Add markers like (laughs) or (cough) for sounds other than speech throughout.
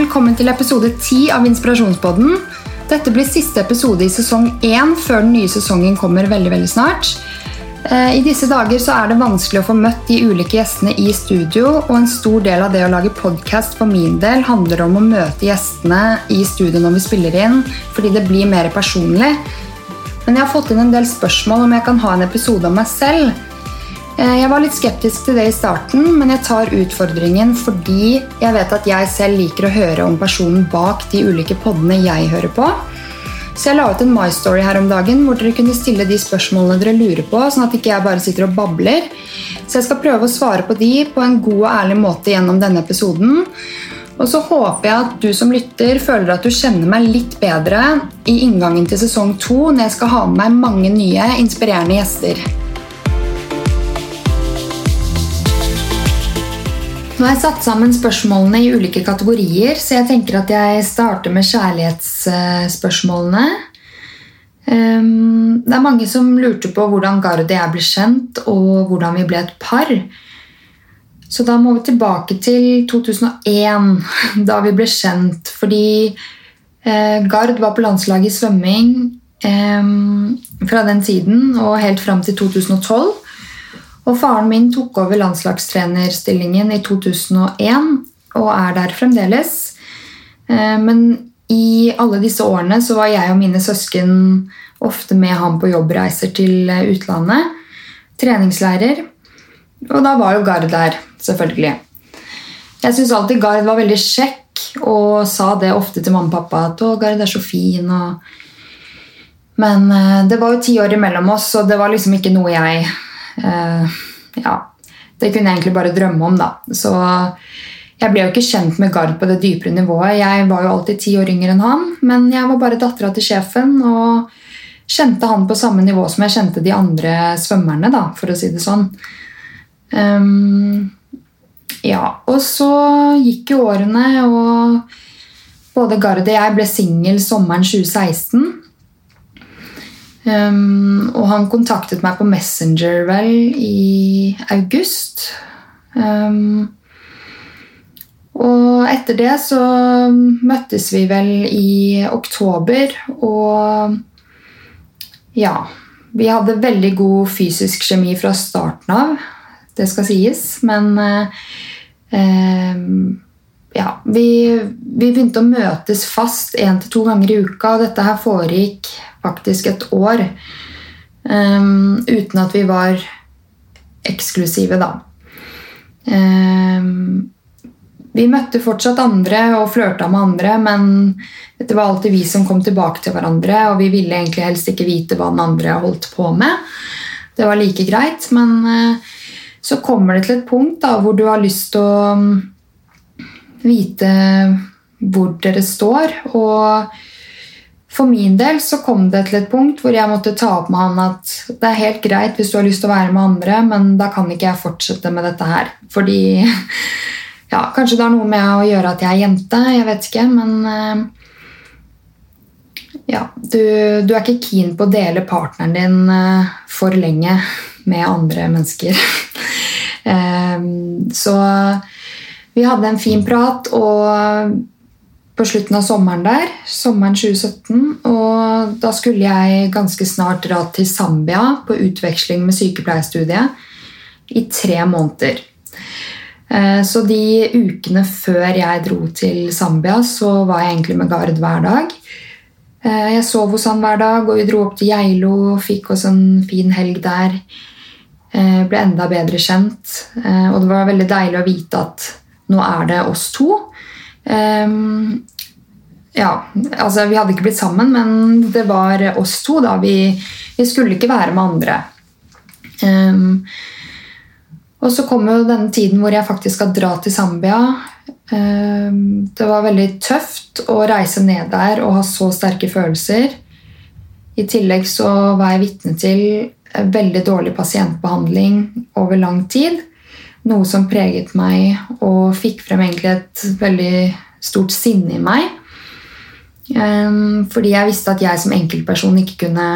velkommen til episode 10 av Inspirasjonspodden. Dette blir siste episode i sesong 1 før den nye sesongen kommer veldig, veldig snart. Eh, I disse dager så er det vanskelig å få møtt de ulike gjestene i studio, og en stor del av det å lage podkast for min del handler om å møte gjestene i studio når vi spiller inn, fordi det blir mer personlig. Men jeg har fått inn en del spørsmål om jeg kan ha en episode om meg selv. Eh, jeg var litt skeptisk til det i starten, men jeg tar utfordringen fordi jeg vet at jeg selv liker å høre om personen bak de ulike podene jeg hører på. Så jeg la ut en My Story her om dagen hvor dere kunne stille de spørsmålene dere lurer på, sånn at ikke jeg bare sitter og babler. Så jeg skal prøve å svare på de på en god og ærlig måte gjennom denne episoden. Og så håper jeg at du som lytter føler at du kjenner meg litt bedre i inngangen til sesong to når jeg skal ha med meg mange nye, inspirerende gjester. Nå har jeg satt sammen spørsmålene i ulike kategorier, så jeg tenker at jeg starter med kjærlighetsspørsmålene. Ehm, det er mange som lurte på hvordan Gard og jeg ble kjent, og hvordan vi ble et par. Så da må vi tilbake til 2001, (laughs) da vi ble kjent. Fordi eh, Gard var på landslaget i svømming ehm, fra den tiden og helt fram til 2012. Og faren min tok over landslagstrenerstillingen i 2001 og er der fremdeles. Eh, men i alle disse årene så var jeg og mine søsken ofte med ham på jobbreiser til utlandet. Treningsleirer. Og da var jo Gard der, selvfølgelig. Jeg syns alltid Gard var veldig kjekk og sa det ofte til mamma og pappa. at å, Gard er så fin og... Men eh, det var jo ti år imellom oss, og det var liksom ikke noe jeg Eh, ja, det kunne jeg egentlig bare drømme om, da. Så jeg ble jo ikke kjent med Gard på det dypere nivået. Jeg var jo alltid ti år yngre enn han, men jeg var bare dattera til sjefen og kjente han på samme nivå som jeg kjente de andre svømmerne, da, for å si det sånn. Um, ja, og så gikk jo årene, og både Gard og jeg ble singel sommeren 2016. Um, og han kontaktet meg på Messenger vel i august. Um, og etter det så møttes vi vel i oktober, og ja Vi hadde veldig god fysisk kjemi fra starten av, det skal sies, men um, ja, vi, vi begynte å møtes fast én til to ganger i uka, og dette her foregikk faktisk et år um, uten at vi var eksklusive, da. Um, vi møtte fortsatt andre og flørta med andre, men det var alltid vi som kom tilbake til hverandre, og vi ville egentlig helst ikke vite hva den andre holdt på med. Det var like greit, men uh, så kommer det til et punkt da, hvor du har lyst til å um, vite hvor dere står, og for min del så kom det til et punkt hvor jeg måtte ta opp med han at det er helt greit hvis du har lyst til å være med andre, men da kan ikke jeg fortsette med dette her. Fordi ja, Kanskje det har noe med å gjøre at jeg er jente, jeg vet ikke, men eh, ja, du, du er ikke keen på å dele partneren din eh, for lenge med andre mennesker. (laughs) Eh, så vi hadde en fin prat, og på slutten av sommeren der, sommeren 2017. Og da skulle jeg ganske snart dra til Zambia på utveksling med sykepleierstudiet i tre måneder. Eh, så de ukene før jeg dro til Zambia, så var jeg egentlig med Gard hver dag. Eh, jeg sov hos han hver dag, og vi dro opp til Geilo og fikk oss en fin helg der. Jeg ble enda bedre kjent, og det var veldig deilig å vite at nå er det oss to. Ja, altså Vi hadde ikke blitt sammen, men det var oss to. da, Vi, vi skulle ikke være med andre. Um, og så kom jo denne tiden hvor jeg faktisk skal dra til Zambia. Um, det var veldig tøft å reise ned der og ha så sterke følelser. I tillegg så var jeg vitne til veldig dårlig pasientbehandling over lang tid. Noe som preget meg og fikk frem egentlig et veldig stort sinne i meg. Ehm, fordi jeg visste at jeg som enkeltperson ikke kunne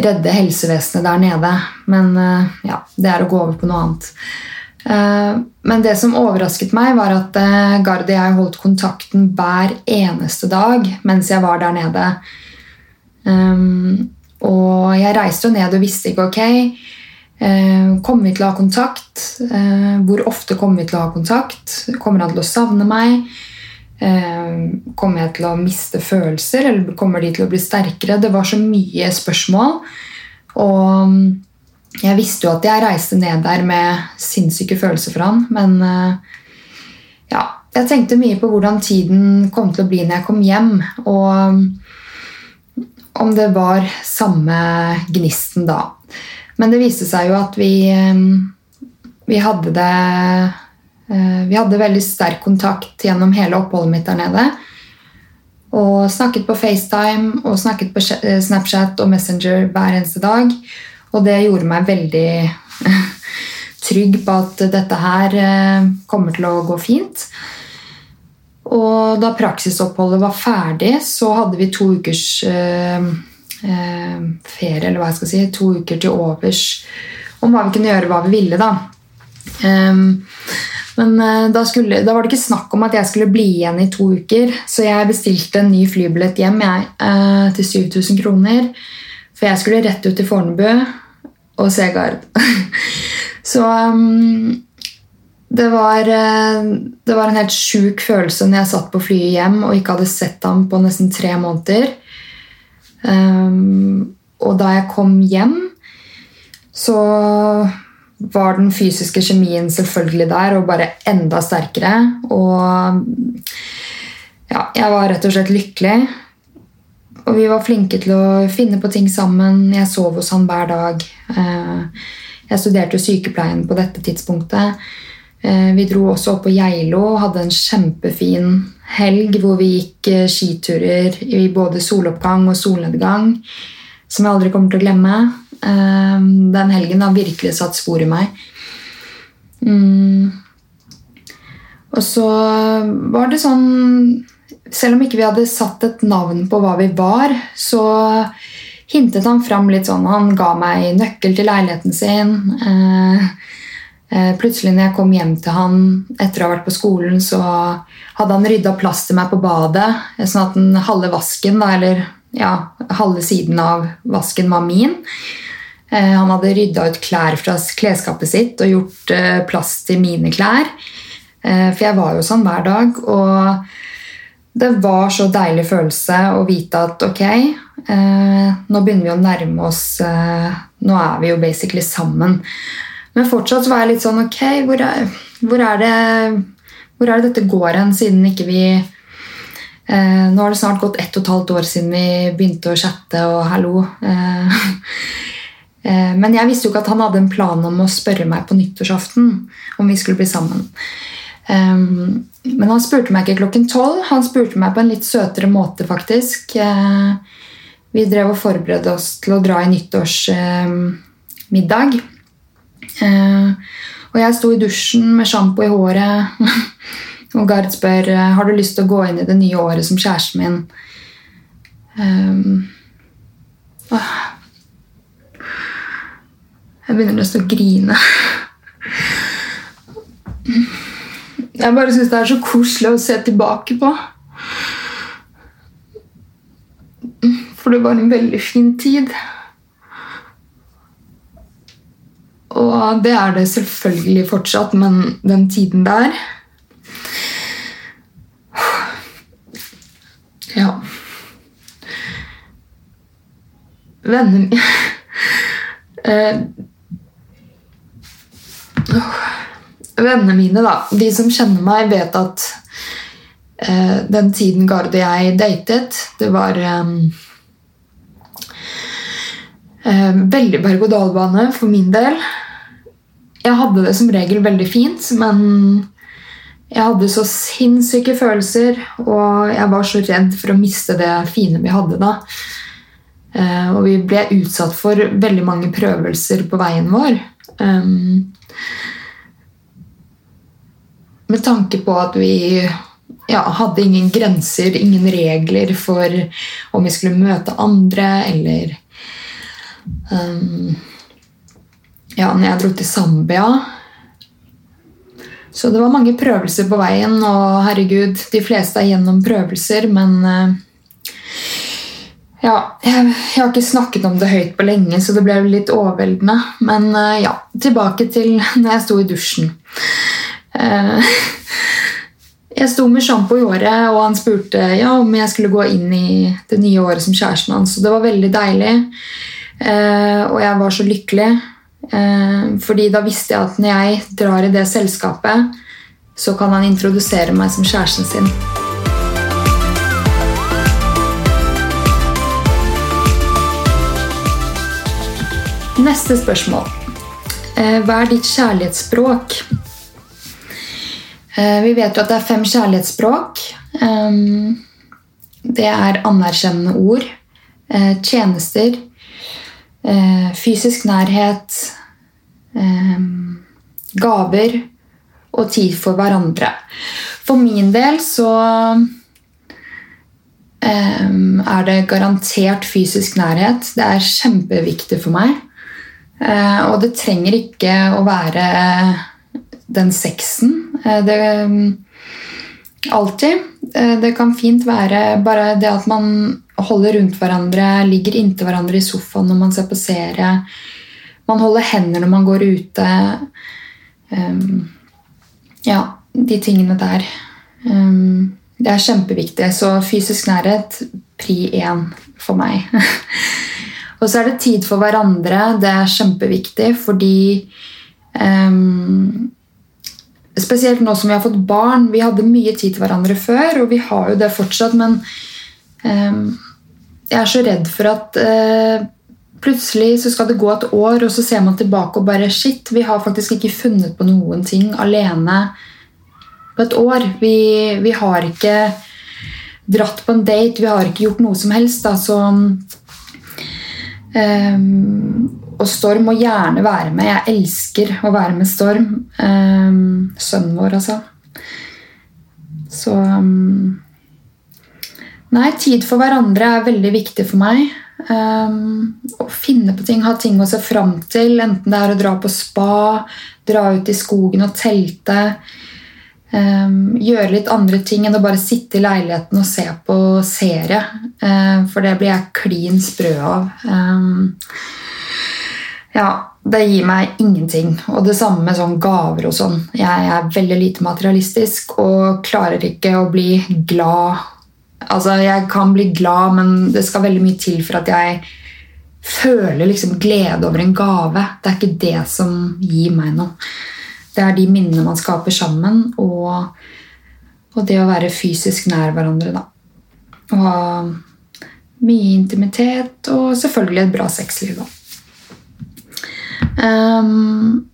redde helsevesenet der nede. Men eh, ja, det er å gå over på noe annet. Eh, men det som overrasket meg, var at eh, Gard og jeg holdt kontakten hver eneste dag mens jeg var der nede. Um, og jeg reiste jo ned og visste ikke ok, eh, kommer vi til å ha kontakt? Hvor ofte kommer vi til å ha kontakt? Kommer han til å savne meg? Kommer jeg til å miste følelser, eller kommer de til å bli sterkere? Det var så mye spørsmål. Og jeg visste jo at jeg reiste ned der med sinnssyke følelser for han, men eh, ja, jeg tenkte mye på hvordan tiden kom til å bli når jeg kom hjem, og om det var samme gnisten da. Men det viste seg jo at vi, eh, vi hadde det eh, Vi hadde veldig sterk kontakt gjennom hele oppholdet mitt der nede. Og snakket på FaceTime og snakket på Snapchat og Messenger hver eneste dag. Og det gjorde meg veldig (laughs) trygg på at dette her eh, kommer til å gå fint. Og da praksisoppholdet var ferdig, så hadde vi to ukers eh, eh, ferie, eller hva jeg skal si, to uker til overs om hva vi kunne gjøre, hva vi ville. da. Um, men uh, da, skulle, da, var det ikke snakk om at jeg skulle bli igjen i to uker, så jeg bestilte en ny flybillett hjem jeg, uh, til 7000 kroner. For jeg skulle rett ut til Fornebu og se Gard. (laughs) Så um, det var, uh, det var, en helt sjuk følelse når jeg satt på flyet hjem og ikke hadde sett ham på nesten tre måneder. Um, og da jeg kom hjem, så var den fysiske kjemien selvfølgelig der og bare enda sterkere. Og ja, jeg var rett og slett lykkelig. Og vi var flinke til å finne på ting sammen. Jeg sov hos han hver dag. Eh, jeg studerte sykepleien på dette tidspunktet. Eh, vi dro også opp på Geilo og hadde en kjempefin helg hvor vi gikk eh, skiturer i både soloppgang og solnedgang, som jeg aldri kommer til å glemme. Den helgen har virkelig satt spor i meg. Mm. Og så var det sånn selv om ikke vi hadde satt et navn på hva vi var, så hintet han fram litt sånn Han ga meg nøkkel til leiligheten sin. Eh, eh, plutselig når jeg kom hjem til han etter å ha vært på skolen, så hadde han rydda plass til meg på badet, sånn at den halve vasken, eller ja, halve siden av vasken var min. Eh, han hadde rydda ut klær fra klesskapet sitt og gjort plass til mine klær. For jeg var jo sånn hver dag. og det var så deilig følelse å vite at ok, eh, nå begynner vi å nærme oss eh, Nå er vi jo basically sammen. Men fortsatt var jeg litt sånn Ok, hvor er, hvor er, det, hvor er det dette går hen, siden ikke vi eh, Nå har det snart gått ett og et halvt år siden vi begynte å chatte og hallo. (laughs) Eh, eh, men jeg visste jo ikke at han hadde en plan om å spørre meg på nyttårsaften om vi skulle bli sammen. Um, men han spurte meg ikke klokken tolv. Han spurte meg på en litt søtere måte, faktisk. Uh, vi drev og forberedte oss til å dra i nyttårsmiddag. Uh, uh, og jeg sto i dusjen med sjampo i håret, (laughs) og Gard spør har du lyst til å gå inn i det nye året som kjæresten min. Jeg begynner nesten å grine. Jeg bare syns det er så koselig å se tilbake på. For det var en veldig fin tid. Og det er det selvfølgelig fortsatt, men den tiden der Ja. Vennene mine (laughs) eh, Vennene mine, da, de som kjenner meg, vet at eh, den tiden Gard og jeg datet, det var eh, eh, veldig berg-og-dal-bane for min del. Jeg hadde det som regel veldig fint, men jeg hadde så sinnssyke følelser, og jeg var så redd for å miste det fine vi hadde da. Eh, og vi ble utsatt for veldig mange prøvelser på veien vår. Med tanke på at vi ja, hadde ingen grenser, ingen regler for om vi skulle møte andre, eller um, Ja, når jeg dro til Zambia. Så det var mange prøvelser på veien, og herregud, de fleste er gjennom prøvelser, men eh, ja, jeg, jeg, har ikke snakket om det høyt på lenge, så det ble litt overveldende. Men eh, ja, tilbake til (laughs) når jeg sto i dusjen. Eh, (laughs) jeg sto med sjampo i håret, og han spurte ja, om jeg skulle gå inn i det nye året som kjæresten hans. Og det var veldig deilig, og jeg var så lykkelig. Eh, fordi da visste jeg at når jeg drar i det selskapet, så kan han introdusere meg som kjæresten sin. Neste spørsmål. Eh, hva er ditt kjærlighetsspråk? Eh, vi vet jo at det er fem kjærlighetsspråk. Det er anerkjennende ord, tjenester, fysisk nærhet, gaver og tid for hverandre. For min del så er det garantert fysisk nærhet. Det er kjempeviktig for meg. Eh, og det trenger ikke å være den sexen. Eh, det Alltid. Eh, det kan fint være bare det at man holder rundt hverandre, ligger inntil hverandre i sofaen når man ser på serie man holder hender når man går ute. Um, ja, de tingene der. Um, det er kjempeviktig. Så fysisk nærhet pri én for meg. (laughs) og så er det tid for hverandre. Det er kjempeviktig fordi um, Spesielt nå som vi har fått barn. Vi hadde mye tid til hverandre før, og vi har jo det fortsatt, men jeg er så redd for at uh, Plutselig så skal det gå et år, og så ser man tilbake og bare Shit, vi har faktisk ikke funnet på noen ting alene på et år. Vi, vi har ikke dratt på en date, vi har ikke gjort noe som helst. Da, så um, Og Storm må gjerne være med. Jeg elsker å være med Storm. Um, sønnen vår, altså. Så um, Nei, tid for hverandre er veldig viktig for meg. Å finne på ting, ha ting å se fram til. Enten det er å dra på spa, dra ut i skogen og telte. Um, gjøre litt andre ting enn å bare sitte i leiligheten og se på serie. Uh, for det blir jeg klin sprø av. Um, ja, det gir meg ingenting. Og det samme med sånn gaver og sånn. Jeg er veldig lite materialistisk og klarer ikke å bli glad Altså, jeg kan bli glad, men det skal veldig mye til for at jeg føler liksom glede over en gave. Det er ikke det som gir meg noe. Det er de minnene man skaper sammen, og, og det å være fysisk nær hverandre. da. Og ha mye intimitet og selvfølgelig et bra sexliv. da. Um,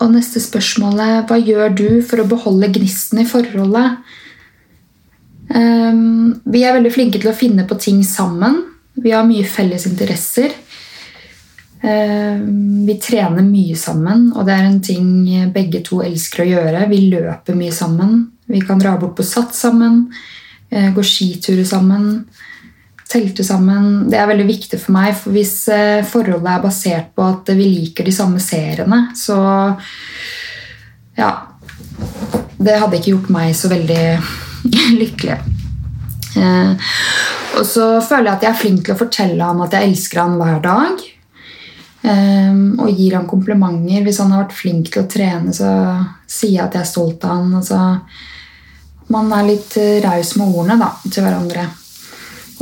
og neste spørsmål er hva gjør du for å beholde gnisten i forholdet? Um, vi er veldig flinke til å finne på ting sammen. Vi har mye felles interesser. Um, vi trener mye sammen, og det er en ting begge to elsker å gjøre. Vi løper mye sammen. Vi kan dra bort på Sats sammen, uh, gå skiturer sammen, telte sammen. Det er veldig viktig for meg, for hvis uh, forholdet er basert på at vi liker de samme seriene, så ja Det hadde ikke gjort meg så veldig (laughs) lykkelig. Eh, og så føler jeg at jeg er flink til å fortelle ham at jeg elsker han hver dag. Eh, og gir han komplimenter. Hvis han har vært flink til å trene, så sier jeg at jeg er stolt av han. Altså, man er litt raus med ordene da, til hverandre.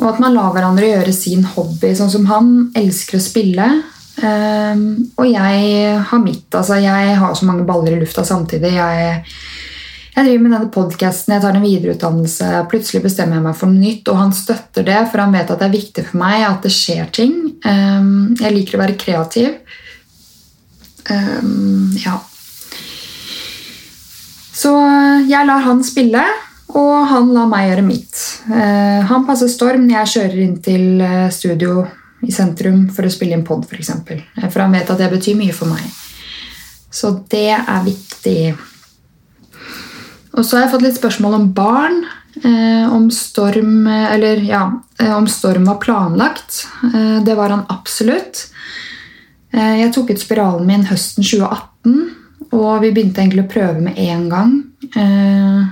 Og at man lar hverandre gjøre sin hobby. Sånn som han elsker å spille. Um, og jeg har mitt. altså Jeg har så mange baller i lufta samtidig. Jeg jeg driver med denne podkasten, jeg tar en videreutdannelse, plutselig bestemmer jeg meg for noe nytt, og han støtter det, for han vet at det er viktig for meg at det skjer ting. Ehm, jeg liker å være kreativ. Ehm, ja. Så jeg lar han spille, og han lar meg gjøre mitt. Ehm, han passer storm når jeg kjører inn til eh, studio i sentrum for å spille inn pod, f.eks. For, for han vet at det betyr mye for meg. Så det er viktig. Og så har jeg fått litt spørsmål om barn. Eh, om, storm, eller, ja, eh, om storm var planlagt. Eh, det var han absolutt. Eh, jeg tok ut spiralen min høsten 2018. og vi begynte egentlig å prøve med en gang. Eh,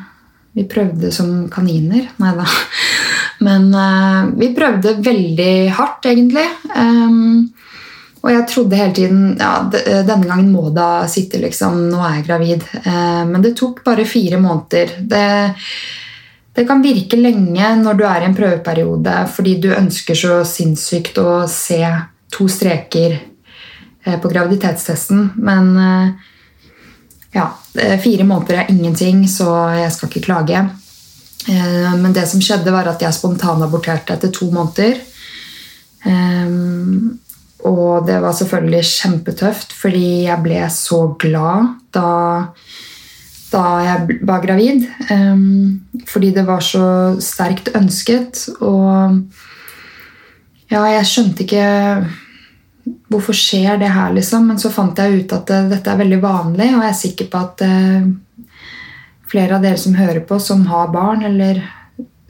vi prøvde som kaniner. Nei da. (laughs) Men uh, vi prøvde veldig hardt, egentlig. Um, og jeg trodde hele tiden ja, denne gangen må da sitte, liksom. Nå er jeg gravid. Uh, men det tok bare fire måneder. Det, det, kan virke lenge når du er i en prøveperiode fordi du ønsker så sinnssykt å se to streker uh, på graviditetstesten. Men ja, fire måneder er ingenting, så jeg skal ikke klage. Eh, men det som skjedde, var at jeg spontanaborterte etter to måneder. Eh, og det var selvfølgelig kjempetøft, fordi jeg ble så glad da, da jeg var gravid. Um, fordi det var så sterkt ønsket. Og ja, jeg skjønte ikke hvorfor skjer det her, liksom. Men så fant jeg ut at dette er veldig vanlig, og jeg er sikker på at flere av dere som hører på, som har barn eller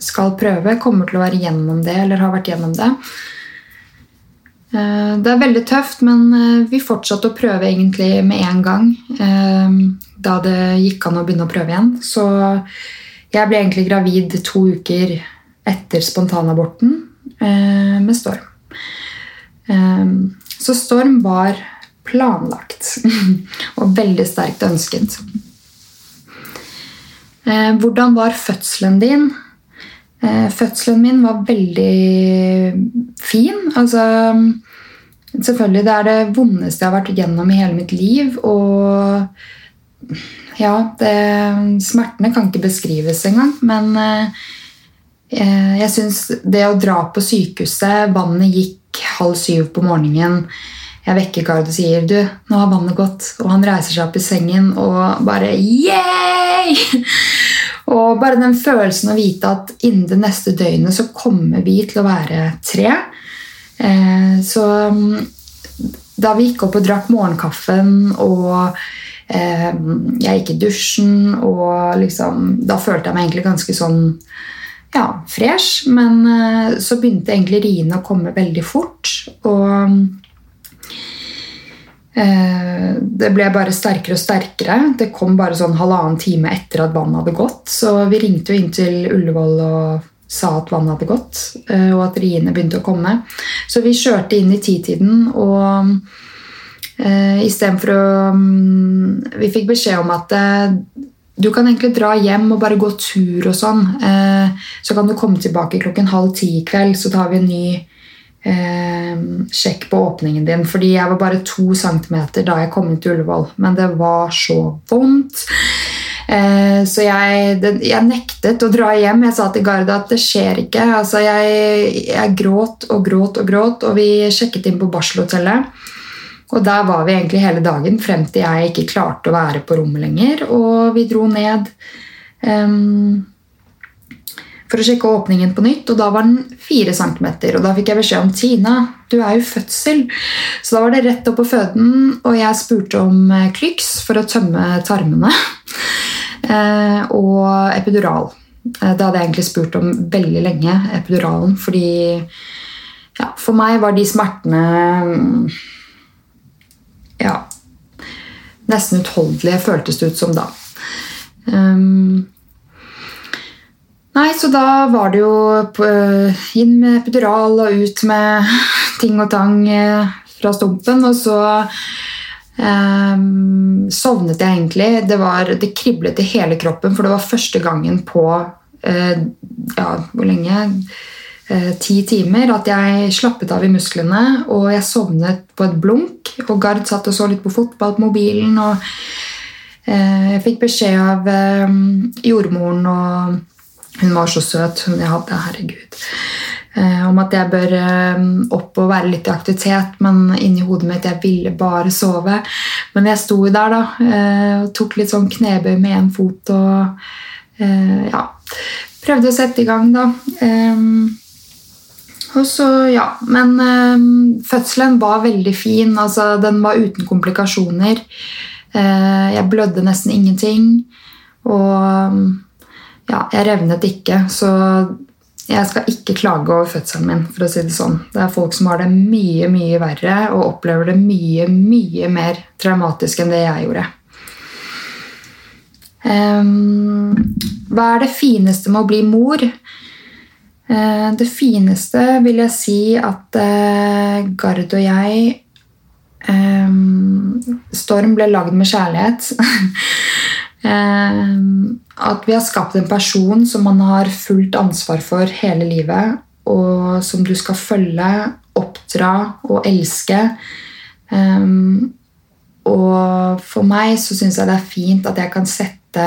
skal prøve, kommer til å være gjennom det eller har vært gjennom det. Eh, det er veldig tøft, men eh, vi fortsatte å prøve egentlig med en gang. Eh, da det gikk an å begynne å prøve igjen. Så jeg ble egentlig gravid to uker etter spontanaborten med Storm. Så Storm var planlagt (laughs) og veldig sterkt ønsket. Hvordan var fødselen din? Eh, fødselen min var veldig fin. Altså Selvfølgelig, det er det vondeste jeg har vært gjennom i hele mitt liv. Og ja, det, Smertene kan ikke beskrives engang. Men eh, jeg syns det å dra på sykehuset Vannet gikk halv syv på morgenen. Jeg vekker Gard og sier du, nå har vannet gått. Og han reiser seg opp i sengen og bare yeah! Og bare den følelsen å vite at innen det neste døgnet så kommer vi til å være tre. Eh, så mm, da vi gikk opp og drakk morgenkaffen og eh, jeg gikk i dusjen og liksom Da følte jeg meg egentlig ganske sånn ja, fresh. Men eh, så begynte egentlig riene å komme veldig fort. Og Eh, det ble bare sterkere og sterkere. Det kom bare sånn halvannen time etter at vannet hadde gått. Så vi ringte jo inn til Ullevål og sa at vannet hadde gått, eh, og at riene begynte å komme. Så vi kjørte inn i titiden, og uh, istedenfor å um, Vi fikk beskjed om at du kan egentlig dra hjem og bare gå tur og sånn. Så kan du komme tilbake klokken halv ti i kveld, så tar vi en ny eh, sjekk på åpningen din. Fordi jeg var bare to centimeter da jeg kom inn til Ullevål. Men det var så vondt. Eh, så jeg, det, jeg, nektet å dra hjem. Jeg sa til Garda at det skjer ikke. Altså, jeg, jeg, gråt og gråt og gråt, og vi sjekket inn på barselhotellet. Og der var vi egentlig hele dagen frem til jeg ikke klarte å være på rommet lenger. Og vi dro ned. Um, for å sjekke åpningen på nytt, og da var den 4 cm. Og da fikk jeg beskjed om Tina, du er jo fødsel. Så da var det rett opp på føden, og jeg spurte om eh, Klyks for å tømme tarmene. (laughs) Eh, og epidural. Eh, det hadde jeg egentlig spurt om veldig lenge, epiduralen, fordi ja, for meg var de smertene mm, ja, nesten utholdelige, føltes det ut som da. Um, Nei, så da var det jo inn med epidural og ut med (laughs) ting og tang eh, fra stumpen. Og så eh, sovnet jeg egentlig. Det, var, det, kriblet i hele kroppen, for det var første gangen på eh, ja, hvor lenge? Eh, ti timer at jeg slappet av i musklene, og jeg sovnet på et blunk. Og Gard satt og så litt på fotball på mobilen. og eh, jeg fikk beskjed av eh, jordmoren og hun var så søt, hun jeg hadde. Herregud. Eh, om at jeg bør eh, opp og være litt i aktivitet, men inni hodet mitt jeg ville bare sove. Men jeg sto der da, eh, og tok litt sånn knebøy med én fot og eh, ja, prøvde å sette i gang, da. Eh, og så, ja, Men eh, fødselen var veldig fin. altså Den var uten komplikasjoner. jeg blødde nesten ingenting. Og ja, jeg revnet ikke, så jeg skal ikke klage over fødselen min. for å si Det sånn. Det er folk som har det mye mye verre og opplever det mye mye mer traumatisk enn det jeg gjorde. Um, hva er det fineste med å bli mor? Uh, det fineste vil jeg si at uh, Gard og jeg um, Storm ble lagd med kjærlighet. (laughs) um, at vi har skapt en person som man har fullt ansvar for hele livet, og som du skal følge, oppdra og elske. Um, og for meg så syns jeg det er fint at jeg kan sette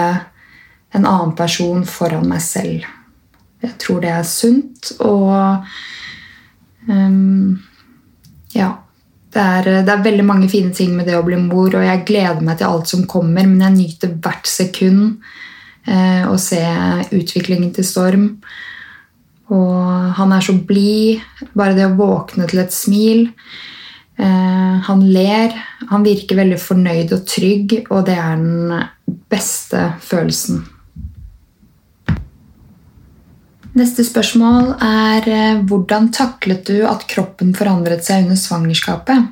en annen person foran meg selv. Jeg tror det er sunt, og um, ja. Det er, det er, veldig mange fine ting med det å bli mor, og jeg gleder meg til alt som kommer, men jeg nyter hvert sekund eh, å se utviklingen til Storm. Og han er så blid. Bare det å våkne til et smil. Eh, han ler. Han virker veldig fornøyd og trygg, og det er den beste følelsen. Neste spørsmål er eh, hvordan taklet du at kroppen forandret seg under svangerskapet?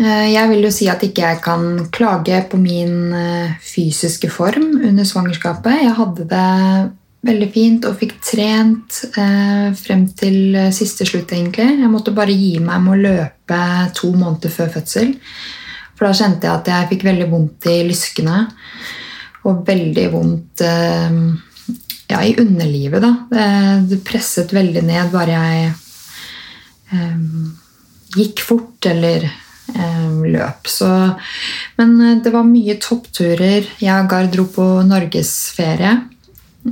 Eh, jeg vil jo si at ikke jeg kan klage på min fysiske form under svangerskapet. Jeg hadde det veldig fint og fikk trent eh, frem til siste slutt, egentlig. Jeg måtte bare gi meg med å løpe to måneder før fødsel. For da kjente jeg at jeg fikk veldig vondt i lyskene. Og veldig vondt eh, ja, i underlivet, da. Det, presset veldig ned bare jeg um, gikk fort eller um, løp. Så, men eh, det var mye toppturer. Jeg og Gard dro på norgesferie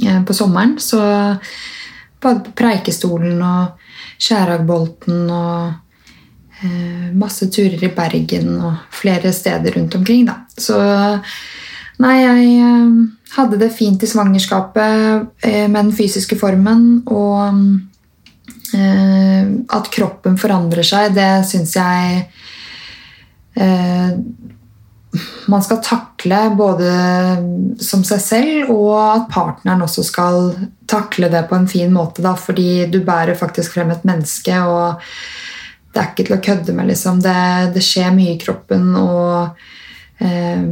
Eh, på sommeren. Så både på Preikestolen og Skjæragbolten og eh, masse turer i Bergen og flere steder rundt omkring, da. Så nei, jeg eh, hadde det fint i svangerskapet med den fysiske formen. Og at kroppen forandrer seg, det syns jeg man skal takle både som seg selv, og at partneren også skal takle det på en fin måte. Da, fordi du bærer faktisk frem et menneske, og det er ikke til å kødde med. Liksom. Det, det, skjer mye i kroppen, og eh,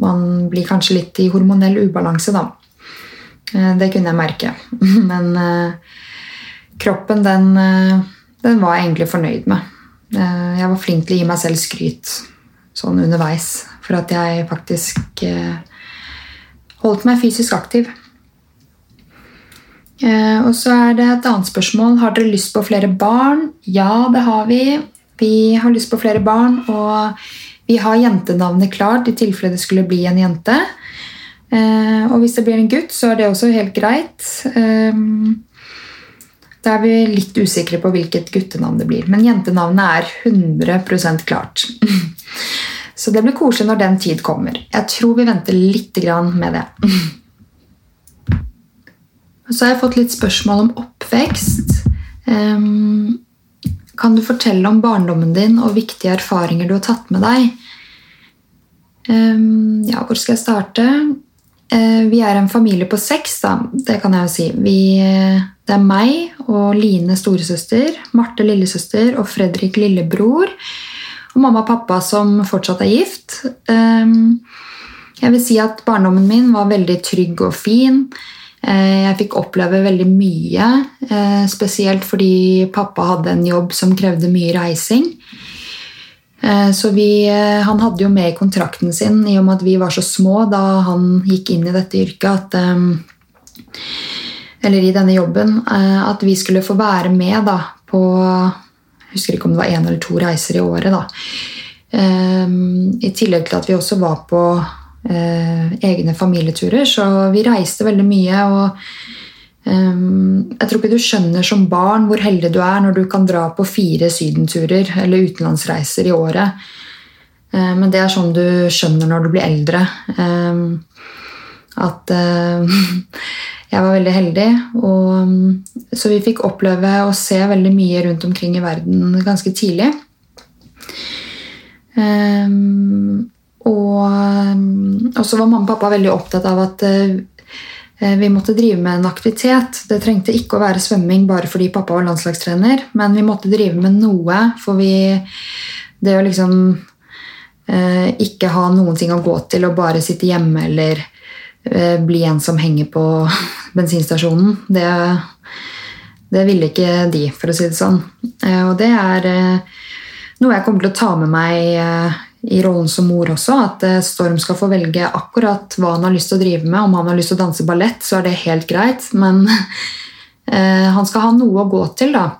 man blir kanskje litt i hormonell ubalanse, da. Eh, det kunne jeg merke. (laughs) Men eh, kroppen, den, eh, den, var jeg egentlig fornøyd med. Jeg var flink til å gi meg selv skryt sånn underveis for at jeg faktisk holdt meg fysisk aktiv. Og så er det et annet spørsmål. Har dere lyst på flere barn? Ja, det har vi. Vi har lyst på flere barn, og vi har jentenavnet klart i tilfelle det skulle bli en jente. Eh, og hvis det blir en gutt, så er det også helt greit. Da er vi litt usikre på hvilket guttenavn det blir. Men jentenavnet er 100% klart. (laughs) Så det blir koselig når den tid kommer. Jeg tror vi venter litt med det. (laughs) Så har jeg fått litt spørsmål om oppvekst. Kan du fortelle om barndommen din og viktige erfaringer du har tatt med deg? Ja, hvor skal jeg starte? Eh, vi er en familie på seks, da. Det kan jeg jo si. Vi, det er meg og Line storesøster, Marte lillesøster og Fredrik lillebror og mamma og pappa som fortsatt er gift. Ehm, jeg vil si at barndommen min var veldig trygg og fin. Eh, jeg fikk oppleve veldig mye, eh, spesielt fordi pappa hadde en jobb som krevde mye reising. Eh, så vi, Han hadde jo med i kontrakten sin i og med at vi var så små da han gikk inn i dette yrket, at, eller i denne jobben, at vi skulle få være med da, på jeg husker ikke om det var én eller to reiser i året. da. I tillegg til at vi også var på egne familieturer. Så vi reiste veldig mye. og Jeg tror ikke du skjønner som barn hvor heldig du er når du kan dra på fire sydenturer eller utenlandsreiser i året. Uh, men det er sånn du skjønner når du blir eldre. At uh, (laughs) jeg var veldig heldig. Og, så vi fikk oppleve å se veldig mye rundt omkring i verden ganske tidlig. Um, mm, og, så var mamma og pappa veldig opptatt av at uh, vi måtte drive med en aktivitet. Det trengte ikke å være svømming bare fordi pappa var landslagstrener, men vi måtte drive med noe, for vi Det å liksom Eh, ikke ha noen ting å gå til og bare sitte hjemme eller eh, bli en som henger på (laughs) bensinstasjonen. Det, det ville ikke de, for å si det sånn. Eh, og det er eh, noe jeg kommer til å ta med meg eh, i rollen som mor også. At eh, Storm skal få velge akkurat hva han har lyst til å drive med. Om han har lyst til å danse ballett, så er det helt greit. Men (laughs) han skal ha noe å gå til, da.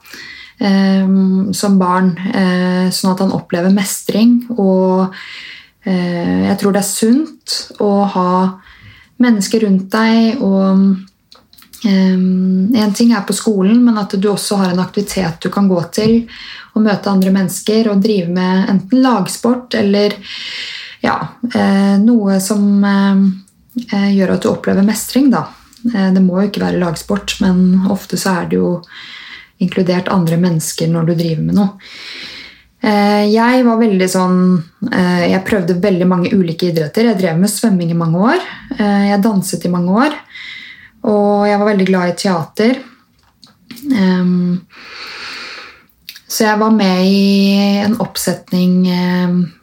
eh, som barn, eh, sånn at han opplever mestring. Og eh, jeg tror det er sunt å ha mennesker rundt deg og en ting er på skolen, men at du også har en aktivitet du kan gå til og møte andre mennesker og drive med enten lagsport eller ja, uh, noe som uh, gjør at du opplever mestring. Da. Det må jo ikke være lagsport, men ofte så er det jo inkludert andre mennesker når du driver med noe. Eh, jeg var veldig sånn eh, Jeg prøvde veldig mange ulike idretter. Jeg drev med svømming i mange år. Eh, jeg danset i mange år. Og jeg var veldig glad i teater. Um, så jeg var med i en oppsetning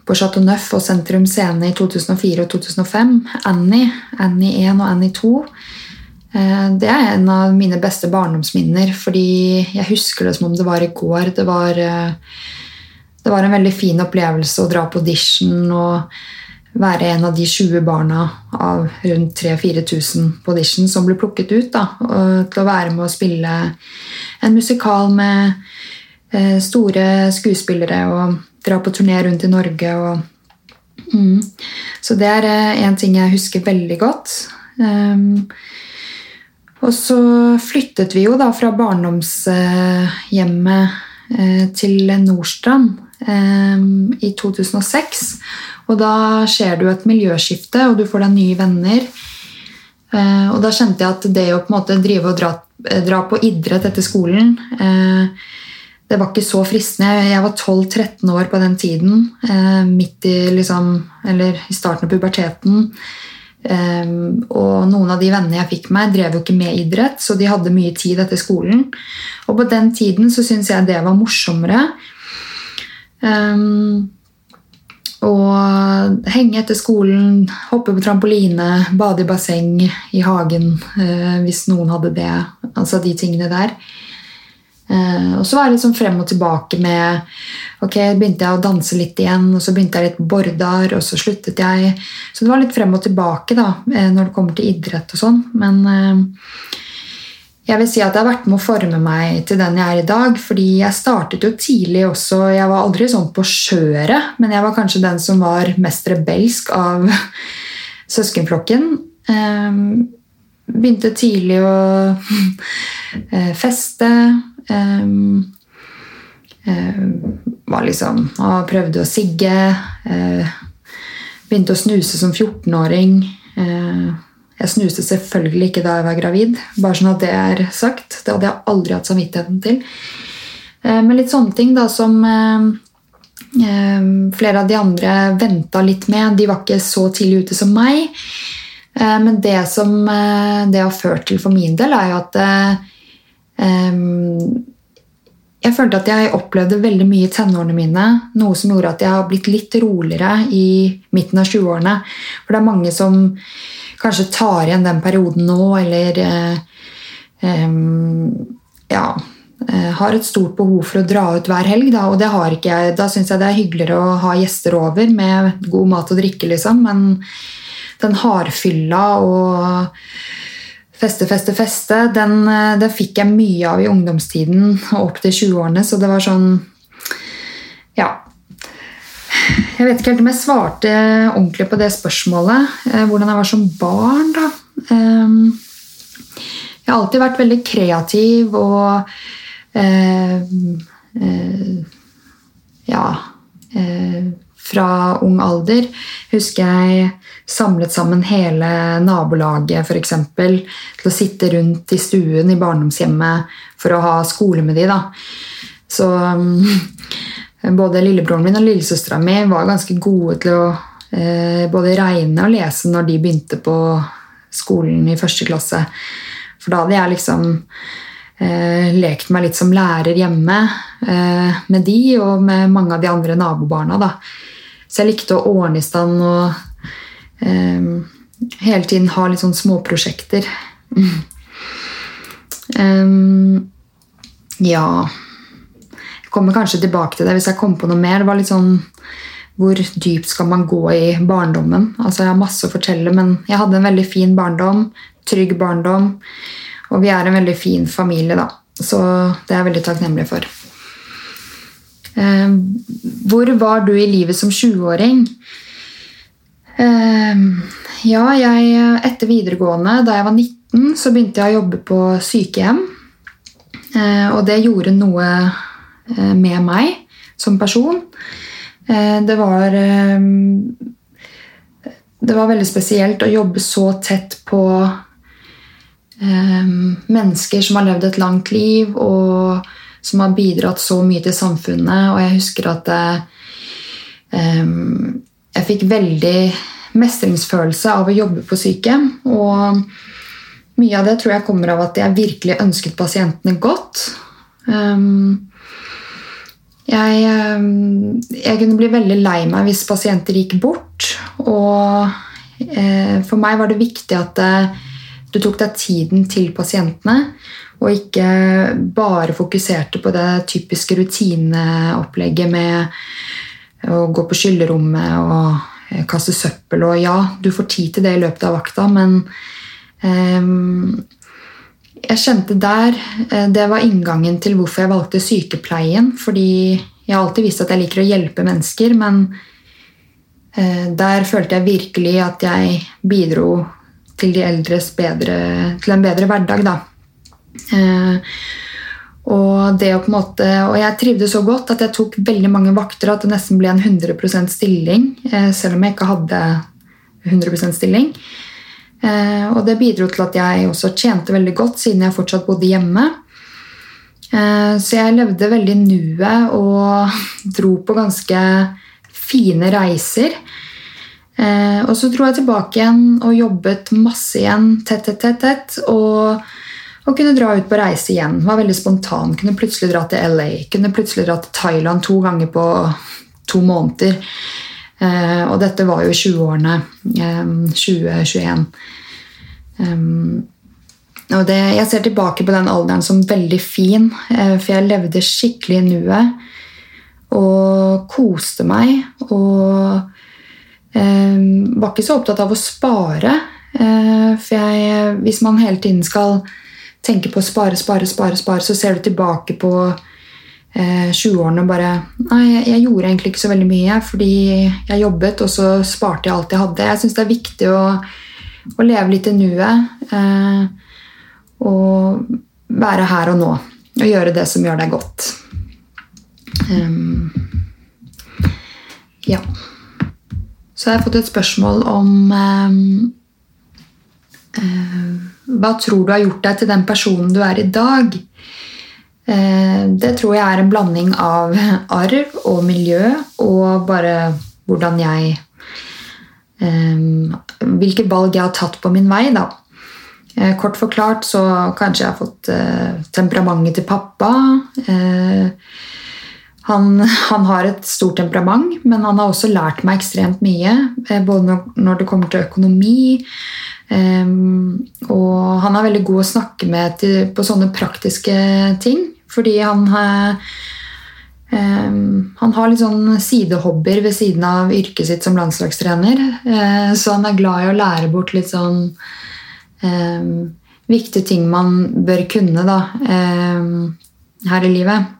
på Chateau Neuf og Sentrum Scene i 2004 og 2005. Annie. Annie 1 og Annie 2. Uh, det er en av mine beste barndomsminner, fordi jeg husker det som om det var i går. Det var, uh, det var en veldig fin opplevelse å dra på audition og være en av de 20 barna av rundt 3000-4000 på audition som ble plukket ut. Da, til å være med å spille en musikal med eh, store skuespillere og dra på turné rundt i Norge. Og, mm. Så det er en ting jeg husker veldig godt. Um, og så flyttet vi jo da fra barndomshjemmet eh, til Nordstrand eh, i 2006. Og da skjer det jo et miljøskifte, og du får deg nye venner. Eh, og da kjente jeg at det å på en måte drive og dra, dra på idrett etter skolen det var ikke så fristende. Jeg var 12-13 år på den tiden. Midt i, liksom, i starten av puberteten. Um, og noen av de vennene jeg fikk meg, drev jo ikke med idrett, så de hadde mye tid etter skolen. Og på den tiden så syntes jeg det var morsommere. Um, og henge etter skolen, hoppe på trampoline, bade i basseng i hagen uh, hvis noen hadde det. Altså de tingene der. Uh, og så var det liksom frem og tilbake med Ok, begynte jeg å danse litt igjen, og så begynte jeg litt bordar, og så sluttet jeg. Så det var litt frem og tilbake da, uh, når det kommer til idrett og sånn. Men uh, jeg vil si at det har vært med å forme meg til den jeg er i dag. fordi jeg startet jo tidlig også. Jeg var aldri sånn på skjøret, men jeg var kanskje den som var mest rebelsk av (laughs) søskenflokken. Begynte tidlig å (laughs) feste. Um, var liksom og prøvde å sigge. Uh, begynte å snuse som 14-åring. Jeg snuste selvfølgelig ikke da jeg var gravid, bare sånn at det er sagt. Det hadde jeg aldri hatt samvittigheten til. Uh, men litt sånne ting da som flere av de andre venta litt med. De var ikke så tidlig ute som meg. Men det som det har ført til for min del, er jo at jeg følte at jeg opplevde veldig mye i tenårene mine. Noe som gjorde at jeg har blitt litt roligere i midten av 20-årene. For det er mange som kanskje tar igjen den perioden nå, eller eh, ja, eh, har et stort behov for å dra ut hver helg. Da, og det har ikke jeg. Da syns jeg det er hyggeligere å ha gjester over med god mat og drikke, liksom. Men den hardfylla og feste, feste, feste, den, det fikk jeg mye av i ungdomstiden og opp til 20-årene. Så det var sånn Ja. Jeg vet ikke helt om jeg svarte ordentlig på det spørsmålet. Eh, hvordan jeg var som barn, da. Ehm, jeg har alltid vært veldig kreativ og eh, Ja fra ung alder. Husker jeg samlet sammen hele nabolaget for eksempel, til å sitte rundt i stuen i barndomshjemmet for å ha skole med de. da. Så um, både lillebroren min og lillesøstera mi var ganske gode til å eh, både regne og lese når de begynte på skolen i første klasse. For da hadde jeg liksom eh, lekt meg litt som lærer hjemme eh, med de og med mange av de andre nabobarna. da. så jeg likte å ordne i stand og eh, hele tiden ha litt sånn småprosjekter. um, (laughs) ja kommer kanskje tilbake til det hvis jeg kommer på noe mer. Det var litt sånn Hvor dypt skal man gå i barndommen? Altså Jeg har masse å fortelle, men jeg hadde en veldig fin barndom. Trygg barndom. Og vi er en veldig fin familie, da. Så det er jeg veldig takknemlig for. Eh, hvor var du i livet som 20-åring? Eh, ja, jeg, etter videregående, da jeg var 19, så begynte jeg å jobbe på sykehjem. Eh, og det gjorde noe med meg som person. Eh, det var Det var veldig spesielt å jobbe så tett på mennesker som har levd et langt liv, og som har bidratt så mye til samfunnet. Og jeg husker at jeg fikk veldig mestringsfølelse av å jobbe på sykehjem. Og mye av det tror jeg kommer av at jeg virkelig ønsket pasientene godt. Um, jeg, um, jeg, kunne bli veldig lei meg hvis pasienter gikk bort. Og eh, for meg var det viktig at eh, du tok deg tiden til pasientene, og ikke bare fokuserte på det typiske rutineopplegget med å gå på skyllerommet og Eh, kaste søppel. Og ja, du får tid til det i løpet av vakta, men um, jeg kjente der eh, Det var inngangen til hvorfor jeg valgte sykepleien. Fordi jeg har alltid visst at jeg liker å hjelpe mennesker, men uh, der følte jeg virkelig at jeg bidro til de eldres bedre, til en bedre hverdag. da. Uh, og, det på en måte, og jeg trivdes så godt at jeg tok veldig mange vakter at det nesten ble en 100% stilling, eh, selv om jeg ikke hadde 100% stilling. Eh, og det bidro til at jeg også tjente veldig godt, siden jeg fortsatt bodde hjemme. Eh, så jeg levde veldig nuet og (laughs) dro på ganske fine reiser. Og så dro jeg tilbake igjen og jobbet masse igjen, tett, tett, tett. tett og og kunne dra ut på reise igjen. Var veldig spontan. Kunne plutselig dra til LA. Kunne plutselig dra til Thailand to ganger på to måneder. Eh, og dette var jo i 20-årene. Eh, 2021. Um, og det, jeg ser tilbake på den alderen som veldig fin, eh, for jeg levde skikkelig i nuet. Og koste meg. Og eh, var ikke så opptatt av å spare. Eh, for jeg, hvis man hele tiden skal tenke på å spare, spare, spare, spare, så ser du tilbake på eh, 20-årene og bare Nei, jeg, jeg, gjorde egentlig ikke så veldig mye fordi jeg jobbet, og så sparte jeg alt jeg hadde. Jeg syns det er viktig å, å, leve litt i nuet. Eh, og være her og nå. Og gjøre det som gjør deg godt. Um, ja. Så har jeg fått et spørsmål om um, uh, hva tror du har gjort deg til den personen du er i dag? Eh, det tror jeg er en blanding av (laughs) arv og miljø og bare hvordan jeg eh, Hvilke valg jeg har tatt på min vei, da. Eh, kort forklart så kanskje jeg har fått temperamentet til pappa. Han, (laughs) han, har et stort temperament, men han har også lært meg ekstremt mye. Både når det kommer til økonomi, Um, og han er veldig god å snakke med til, på sånne praktiske ting. Fordi han, um, han har litt sånn sidehobbyer ved siden av yrket sitt som landslagstrener. Uh, så han er glad i å lære bort litt sånn um, viktige ting man bør kunne da, her i livet.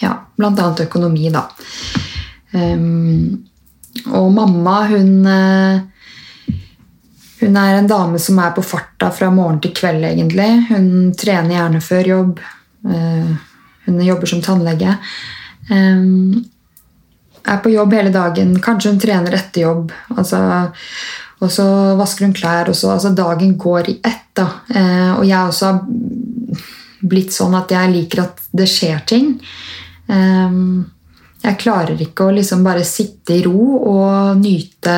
Ja, blant annet økonomi, da. og mamma, hun uh, hun er en dame som er på farta fra morgen til kveld, egentlig. Hun trener gjerne før jobb. Eh, hun jobber som tannlege. Eh, er på jobb hele dagen. Kanskje hun trener etter jobb. Altså, og så vasker hun klær. Og så, altså, dagen går i ett. Da. Eh, og jeg også har blitt sånn at jeg liker at det skjer ting. Jeg klarer ikke å liksom bare sitte i ro og nyte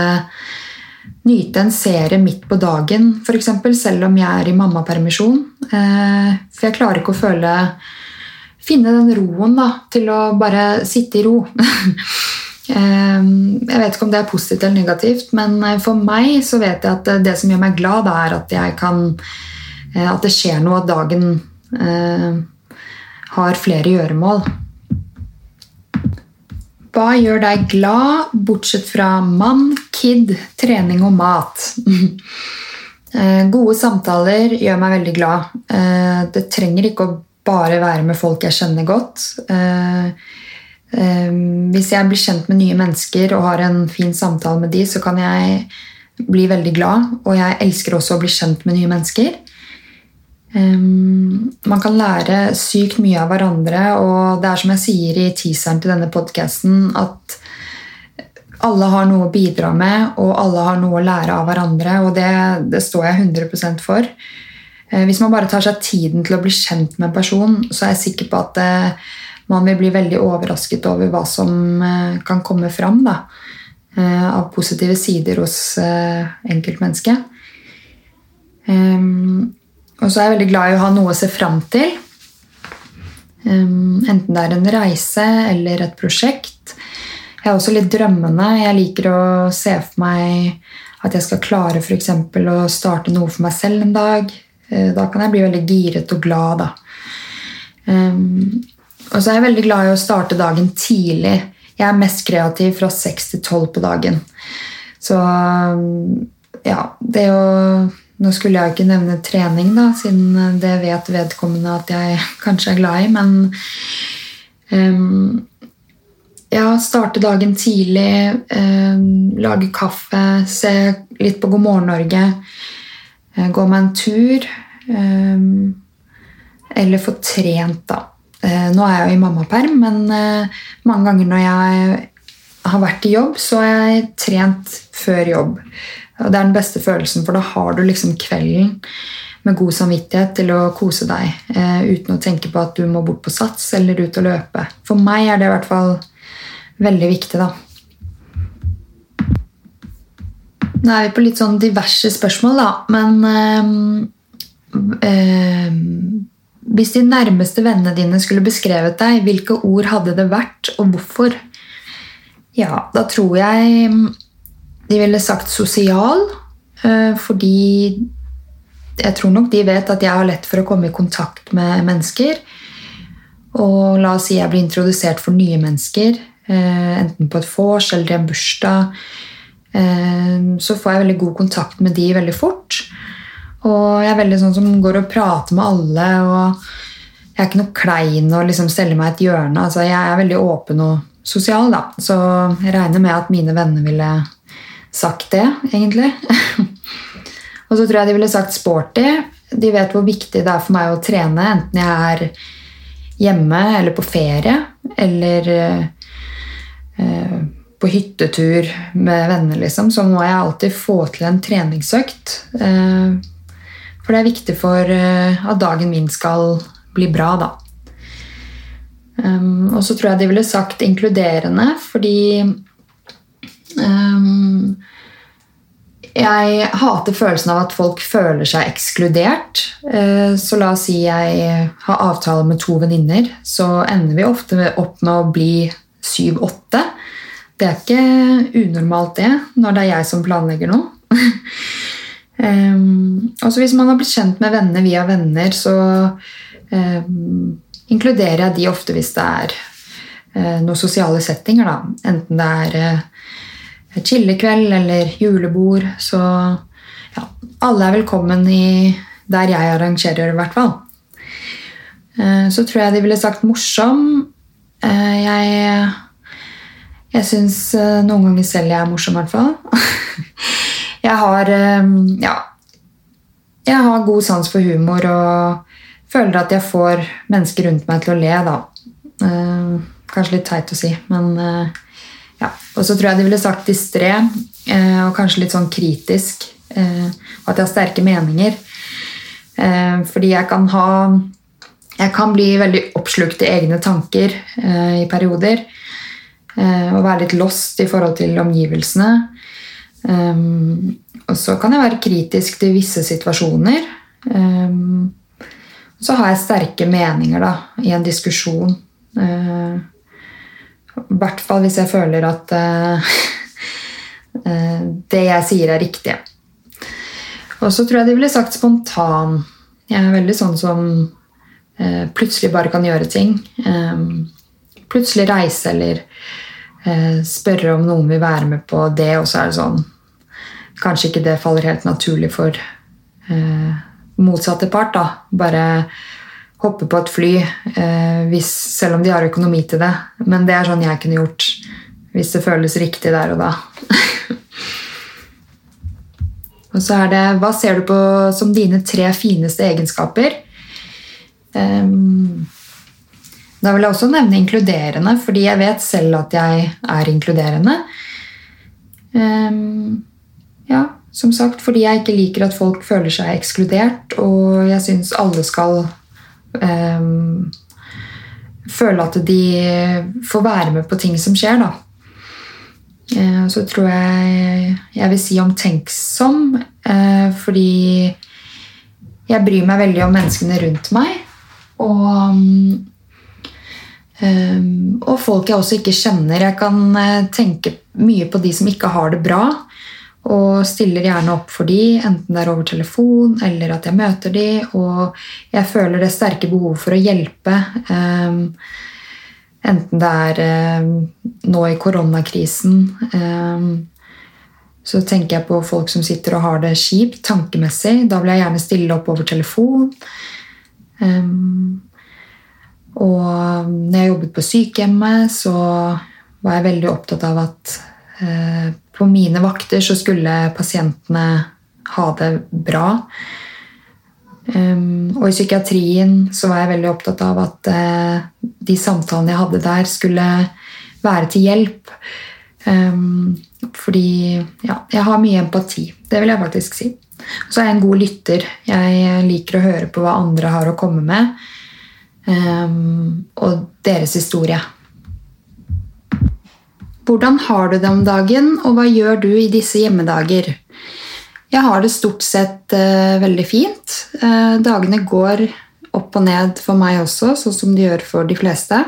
nyte en serie midt på dagen, f.eks., selv om jeg er i mammapermisjon. Eh, for jeg klarer ikke å føle Finne den roen da, til å bare sitte i ro. (laughs) Jeg vet ikke om det er positivt eller negativt, men for meg så vet jeg at det som gjør meg glad, er at jeg kan At det skjer noe, at dagen har flere gjøremål. Hva gjør deg glad, bortsett fra mann, kid, trening og mat? (laughs) Eh, gode samtaler gjør meg veldig glad. Eh, det trenger ikke å bare være med folk jeg kjenner godt. Eh, hvis jeg blir kjent med nye mennesker og har en fin samtale med de, så kan jeg bli veldig glad. Og jeg elsker også å bli kjent med nye mennesker. Man kan lære sykt mye av hverandre, og det er som jeg sier i teaseren til denne podkasten, at alle har noe å bidra med, og alle har noe å lære av hverandre. Og det, det står jeg 100% for. Eh, hvis man bare tar seg tiden til å bli kjent med en person, så er jeg sikker på at eh, man vil bli veldig overrasket over hva som eh, kan komme fram da, av positive sider hos enkeltmennesket. Og så er jeg veldig glad i å ha noe å se fram til. Enten det er en reise eller et prosjekt. Jeg er også litt drømmende. Jeg liker å se for meg at jeg skal klare f.eks. å starte noe for meg selv en dag. Eh, da kan jeg bli veldig giret og glad. Da. og så er jeg veldig glad i å starte dagen tidlig. Jeg er mest kreativ fra 6 til 12 på dagen. Så ja, det å nå skulle jeg ikke nevne trening, da, siden det vet vedkommende at jeg (laughs) kanskje er glad i, men um, ja, starte dagen tidlig, um, lage kaffe, se litt på God morgen Norge, uh, gå meg en tur. Um, eller få trent, da. Uh, nå er jeg jo i mammaperm, men uh, mange ganger når jeg har vært i jobb, så har jeg trent før jobb. Og det er den beste følelsen, for da har du liksom kvelden med god samvittighet til å kose deg eh, uten å tenke på at du må bort på sats eller ut og løpe. For meg er det i hvert fall veldig viktig, da. Nå er vi på litt sånn diverse spørsmål, da, men eh, eh, Hvis de nærmeste vennene dine skulle beskrevet deg, hvilke ord hadde det vært, og hvorfor? Ja, da tror jeg de ville sagt sosial, eh, fordi jeg tror nok de vet at jeg har lett for å komme i kontakt med mennesker. Og la oss si jeg blir introdusert for nye mennesker, eh, enten på et vors eller i en bursdag. Eh, så får jeg veldig god kontakt med de veldig fort. Og jeg er veldig sånn som går og prater med alle. og Jeg er ikke noe klein og liksom steller meg et hjørne. altså Jeg er veldig åpen og sosial, da. Så jeg regner med at mine venner ville sagt det, egentlig. (laughs) og så tror jeg de ville sagt sporty. De vet hvor viktig det er for meg å trene, enten jeg er hjemme eller på ferie eller eh, på hyttetur med venner, liksom, så må jeg alltid få til en treningsøkt. Eh, for det er viktig for uh, at dagen min skal bli bra, da. Um, og så tror jeg de ville sagt inkluderende, fordi um, jeg hater følelsen av at folk føler seg ekskludert. Eh, så la oss si jeg har avtale med to venninner, så ender vi ofte opp med å bli syv-åtte. Det er ikke unormalt, det, når det er jeg som planlegger noe. um, (laughs) også hvis man har blitt kjent med venner via venner, så um, inkluderer jeg de ofte hvis det er uh, noen sosiale settinger. Da. Enten det er uh, chillekveld eller julebord. Så ja, alle er velkommen i der jeg arrangerer, i hvert fall. Eh, så tror jeg de ville sagt morsom. Eh, jeg jeg syns eh, noen ganger selv jeg er morsom, i hvert fall. (laughs) Jeg har Ja. Jeg har god sans for humor og føler at jeg får mennesker rundt meg til å le, da. Kanskje litt teit å si, men ja. Og så tror jeg de ville sagt distré eh, og kanskje litt sånn kritisk. Eh, og at jeg har sterke meninger. Eh, fordi jeg kan ha Jeg kan bli veldig oppslukt i egne tanker eh, i perioder. Eh, og være litt lost i forhold til omgivelsene. Eh, og så kan jeg være kritisk til visse situasjoner. så har jeg sterke meninger da, i en diskusjon. I hvert fall hvis jeg føler at uh, det jeg sier, er riktig. Og så tror jeg de ville sagt spontan. Jeg er veldig sånn som uh, plutselig bare kan gjøre ting. Um, plutselig reise eller uh, spørre om noen vil være med på det, og så er det sånn Kanskje ikke det faller helt naturlig for motsatte part. da. Bare hoppe på et fly eh, hvis, selv om de har økonomi til det. Men det er sånn jeg kunne gjort hvis det føles riktig der og da. (laughs) og så er det Hva ser du på som dine tre fineste egenskaper? Um, da vil jeg også nevne inkluderende, fordi jeg vet selv at jeg er inkluderende. Um, ja, som sagt, fordi jeg ikke liker at folk føler seg ekskludert, og jeg syns alle skal føle at de får være med på ting som skjer, da. Uh, så tror jeg jeg vil si omtenksom, uh, fordi jeg bryr meg veldig om menneskene rundt meg. Og, um, og folk jeg også ikke kjenner. Jeg kan uh, tenke mye på de som ikke har det bra. Og stiller gjerne opp for de, enten det er over telefon eller at jeg møter de, Og jeg føler det sterke behovet for å hjelpe. Um, enten det er um, nå i koronakrisen um, Så tenker jeg på folk som sitter og har det kjipt tankemessig. Da vil jeg gjerne stille opp over telefon. og når jeg jobbet på sykehjemmet, så var jeg veldig opptatt av at uh, på mine vakter så skulle pasientene ha det bra. Um, og i psykiatrien så var jeg veldig opptatt av at uh, de samtalene jeg hadde der, skulle være til hjelp. Um, fordi ja, jeg har mye empati. Det vil jeg faktisk si. så er jeg en god lytter. Jeg liker å høre på hva andre har å komme med, um, og deres historie. Hvordan har du det om dagen, og hva gjør du i disse hjemmedager? Jeg har det stort sett uh, veldig fint. Uh, dagene går opp og ned for meg også, sånn som de gjør for de fleste.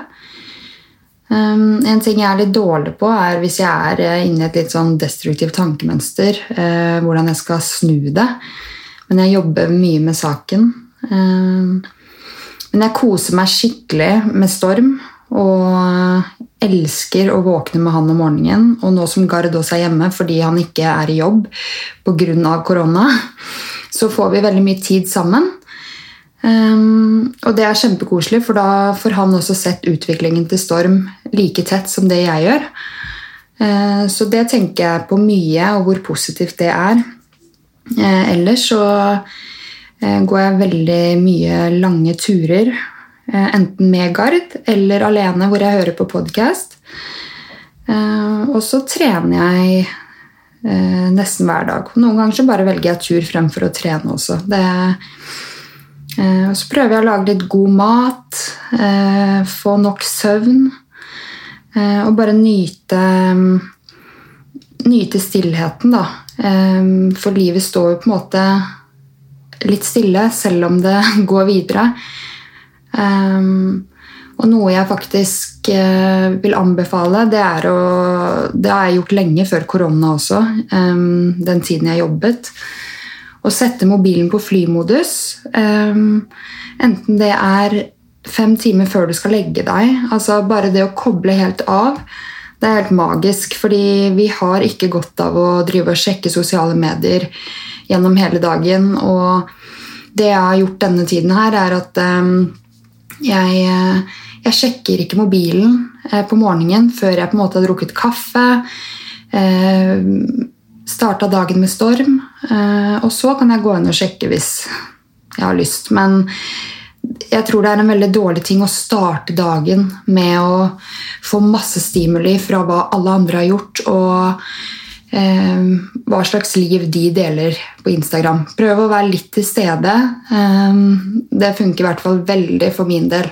Um, en ting jeg er litt dårlig på, er hvis jeg er uh, inne i et litt sånn destruktivt tankemønster, hvordan jeg skal snu det. Men jeg jobber mye med saken. men jeg koser meg skikkelig med Storm. Og elsker å våkne med han om morgenen. Og nå som Gard også er hjemme fordi han ikke er i jobb pga. korona, så får vi veldig mye tid sammen. Um, og det er kjempekoselig, for da får han også sett utviklingen til Storm like tett som det jeg gjør. Uh, så det tenker jeg på mye, og hvor positivt det er. Uh, ellers så uh, går jeg veldig mye lange turer enten med Gard eller alene, hvor jeg hører på podkast. Eh, og så trener jeg eh, nesten hver dag. Noen ganger så bare velger jeg tur fremfor å trene også. Det, og så prøver jeg å lage litt god mat, få nok søvn. Og bare nyte, nyte stillheten, da. For livet står jo på en måte litt stille, selv om det (laughs) går videre. Um, og noe jeg faktisk uh, vil anbefale, det er å Det har jeg gjort lenge før korona også, um, den tiden jeg jobbet. Å sette mobilen på flymodus. Um, enten det er fem timer før du skal legge deg. altså Bare det å koble helt av. Det er helt magisk, fordi vi har ikke godt av å drive og sjekke sosiale medier gjennom hele dagen. Og det jeg har gjort denne tiden her, er at um, jeg, eh, jeg, sjekker ikke mobilen eh, på morgenen før jeg på en måte har drukket kaffe. Eh, Starta dagen med storm. Og så kan jeg gå inn og sjekke hvis jeg har lyst. Men jeg tror det er en veldig dårlig ting å starte dagen med å få masse stimuli fra hva alle andre har gjort, og eh, hva slags liv de deler på Instagram. Prøv å være litt til stede. Um, det funker i hvert fall veldig for min del.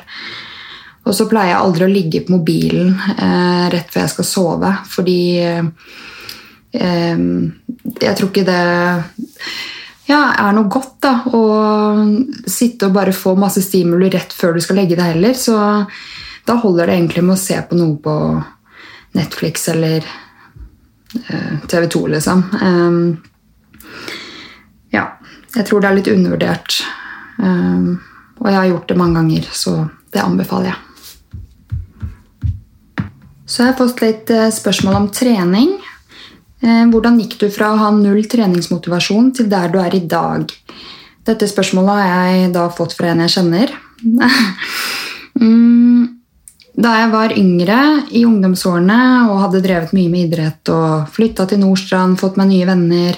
Og så pleier jeg aldri å ligge på mobilen uh, rett før jeg skal sove, fordi um, jeg tror ikke det ja, er noe godt da, å sitte og bare få masse stimuli rett før du skal legge deg heller. Så da holder det egentlig med å se på noe på Netflix eller eh, TV 2, liksom. Ja. Jeg tror det er litt undervurdert. Og jeg har gjort det mange ganger, så det anbefaler jeg. Så jeg har fått litt eh, spørsmål om trening. Eh, hvordan gikk du fra å ha null treningsmotivasjon til der du er i dag? Dette spørsmålet har jeg da fått fra en jeg kjenner. (laughs) Mm, da jeg var yngre i ungdomsårene og hadde drevet mye med idrett og flytta til Nordstrand, fått meg nye venner,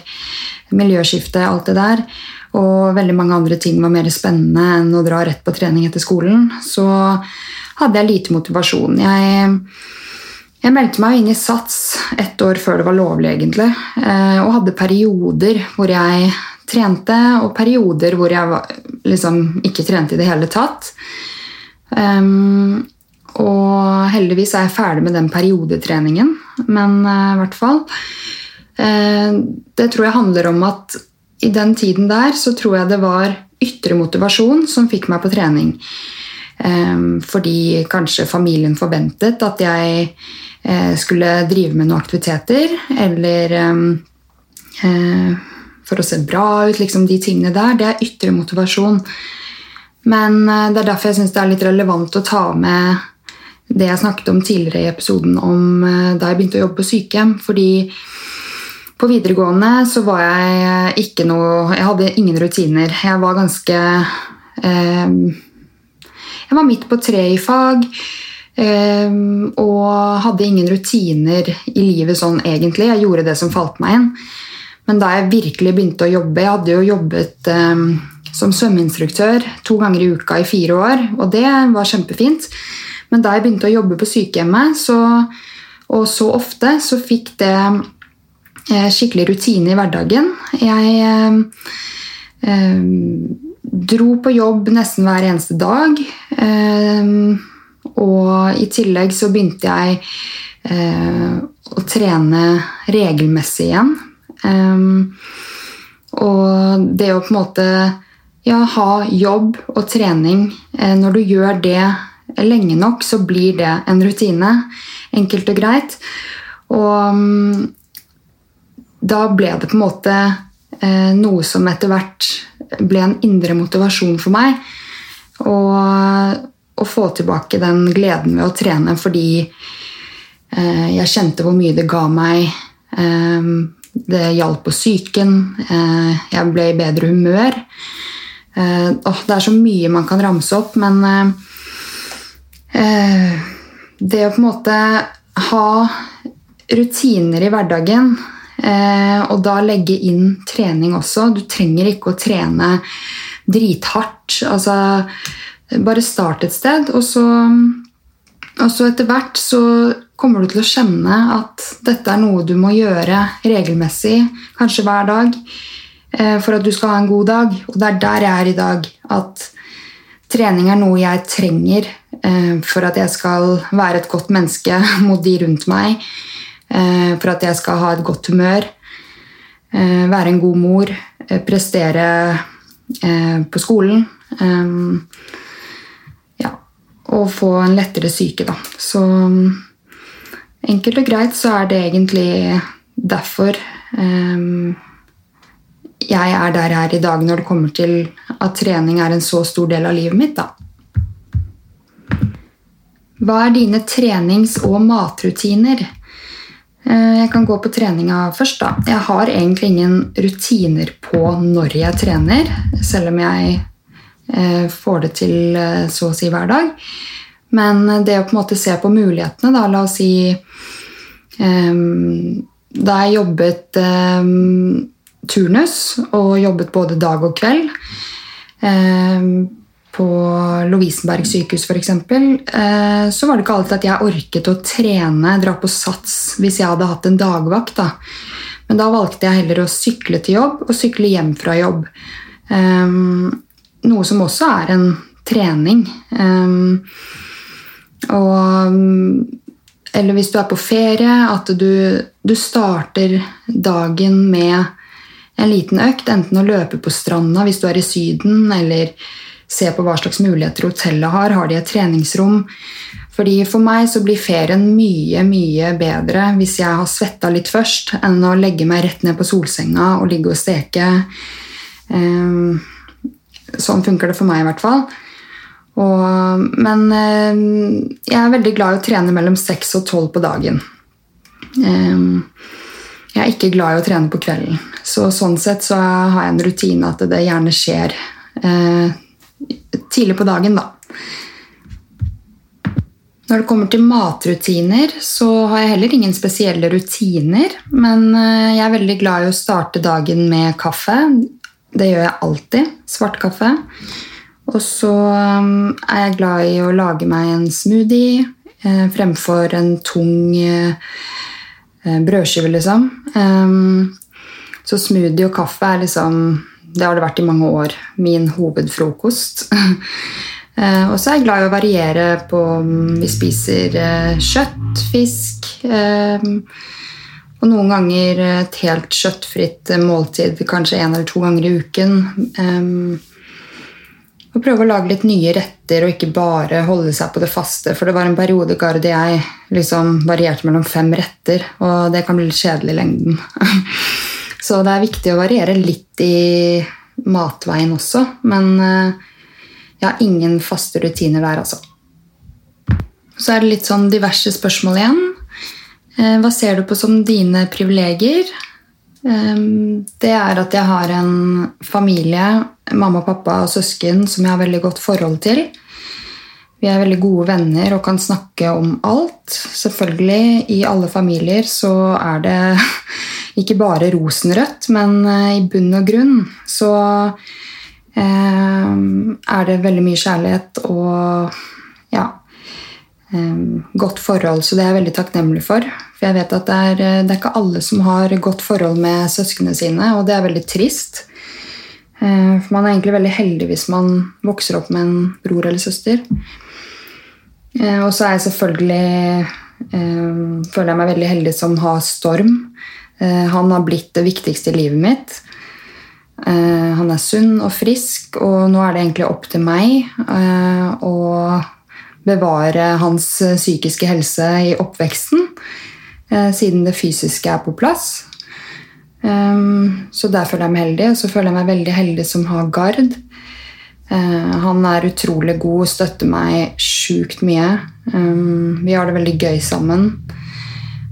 miljøskifte, alt det der, og veldig mange andre ting var mer spennende enn å dra rett på trening etter skolen, så hadde jeg lite motivasjon. Jeg jeg meldte meg inn i SATS ett år før det var lovlig, egentlig. Eh, og hadde perioder hvor jeg trente, og perioder hvor jeg liksom, ikke trente i det hele tatt. Um, og heldigvis er jeg ferdig med den periodetreningen, men uh, i hvert fall. Uh, det tror jeg handler om at i den tiden der så tror jeg det var ytre motivasjon som fikk meg på trening. Um, fordi kanskje familien forventet at jeg uh, skulle drive med noen aktiviteter, eller eh, for å se bra ut, liksom de tingene der. Det er ytre motivasjon. Men eh, det er derfor jeg syns det er litt relevant å ta med det jeg snakket om tidligere i episoden om da jeg begynte å jobbe på sykehjem. Fordi på videregående så var jeg ikke noe Jeg hadde ingen rutiner. Jeg var ganske eh, Jeg var midt på treet i fag. Eh, og hadde ingen rutiner i livet sånn egentlig. Jeg gjorde det som falt meg inn. Men da jeg virkelig begynte å jobbe Jeg hadde jo jobbet eh, som svømmeinstruktør to ganger i uka i fire år, og det var kjempefint. Men da jeg begynte å jobbe på sykehjemmet, så, og så ofte, så fikk det eh, skikkelig rutine i hverdagen. Jeg eh, dro på jobb nesten hver eneste dag. Eh, og i tillegg så begynte jeg eh, å trene regelmessig igjen. Um, og det å på en måte ja, ha jobb og trening eh, Når du gjør det lenge nok, så blir det en rutine. Enkelt og greit. Og um, da ble det på en måte eh, noe som etter hvert ble en indre motivasjon for meg. Å få tilbake den gleden ved å trene fordi eh, jeg kjente hvor mye det ga meg. Eh, det hjalp på psyken. Eh, jeg ble i bedre humør. Åh, det er så mye man kan ramse opp, men eh, Det å på en måte ha rutiner i hverdagen og da legge inn trening også Du trenger ikke å trene drithardt. Altså bare start et sted, og så, og så etter hvert så kommer du til å kjenne at dette er noe du må gjøre regelmessig, kanskje hver dag, eh, for at du skal ha en god dag. Og det er der jeg er i dag. At trening er noe jeg trenger eh, for at jeg skal være et godt menneske (laughs) mot de rundt meg. Eh, for at jeg skal ha et godt humør, være en god mor, prestere på skolen og få en lettere syke. Da. Så enkelt og greit så er det egentlig derfor jeg er der jeg er i dag når det kommer til at trening er en så stor del av livet mitt. Da. Hva er dine trenings- og matrutiner? Eh, jeg kan gå på treninga først. da. Jeg har egentlig ingen rutiner på når jeg trener, selv om jeg Eh, får det til eh, så å si hver dag. Men det å på en måte se på mulighetene, da, la oss si um, Da jeg jobbet um, turnus og jobbet både dag og kveld um, på Lovisenberg sykehus f.eks., uh, så var det ikke alltid at jeg orket å trene, dra på sats, hvis jeg hadde hatt en dagvakt. Da. Men da valgte jeg heller å sykle til jobb og sykle hjem fra jobb. Um, noe som også er en trening. Um, og Eller hvis du er på ferie, at du, du, starter dagen med en liten økt. Enten å løpe på stranda hvis du er i Syden, eller se på hva slags muligheter hotellet har. Har de et treningsrom? Fordi For meg så blir ferien mye mye bedre hvis jeg har svetta litt først, enn å legge meg rett ned på solsenga og ligge og steke. Um, sånn funker det for meg i hvert fall. Og, men um, jeg er veldig glad i å trene mellom seks og tolv på dagen. Um, jeg er ikke glad i å trene på kvelden. Så sånn sett så har jeg en rutine at det gjerne skjer uh, tidlig på dagen, da. Når det kommer til matrutiner, så har jeg heller ingen spesielle rutiner. Men eh, jeg er veldig glad i å starte dagen med kaffe. Det gjør jeg alltid. Svart kaffe. Og så eh, er jeg glad i å lage meg en smoothie eh, fremfor en tung brødskive, liksom. Så smoothie og kaffe er liksom Det har det vært i mange år. Min hovedfrokost. (laughs) Eh, og så er jeg glad i å variere på om vi spiser eh, kjøtt, fisk eh, Og noen ganger et helt kjøttfritt måltid, kanskje én eller to ganger i uken. Og prøve å lage litt nye retter og ikke bare holde seg på det faste. For det var en periode Garde jeg liksom varierte mellom fem retter, og det kan bli litt kjedelig i lengden. (laughs) Så det er viktig å variere litt i matveien også, men jeg har ingen faste rutiner der, altså. Så er det litt sånn diverse spørsmål igjen. Eh, hva ser du på som dine privilegier? Eh, det er at jeg har en familie, mamma, pappa og søsken, som jeg har veldig godt forhold til. Vi er veldig gode venner og kan snakke om alt. Selvfølgelig, i alle familier så er det (laughs) ikke bare rosenrødt, men eh, i bunn og grunn så eh, er det veldig mye kjærlighet og ja, eh, godt forhold. Så det er jeg veldig takknemlig for. For jeg vet at det er, det er ikke alle som har godt forhold med søsknene sine, og det er veldig trist. Ehm, for man er egentlig veldig heldig hvis man vokser opp med en bror eller søster. Og så er jeg selvfølgelig føler jeg meg veldig heldig som har Storm. Han har blitt det viktigste i livet mitt. Eh, han er sunn og frisk, og nå er det egentlig opp til meg uh, å bevare hans psykiske helse i oppveksten, siden det fysiske er på plass. Så der føler jeg meg heldig. Og så føler jeg meg veldig heldig som har Gard. Han er utrolig god og støtter meg sjukt mye. Um, vi har det veldig gøy sammen.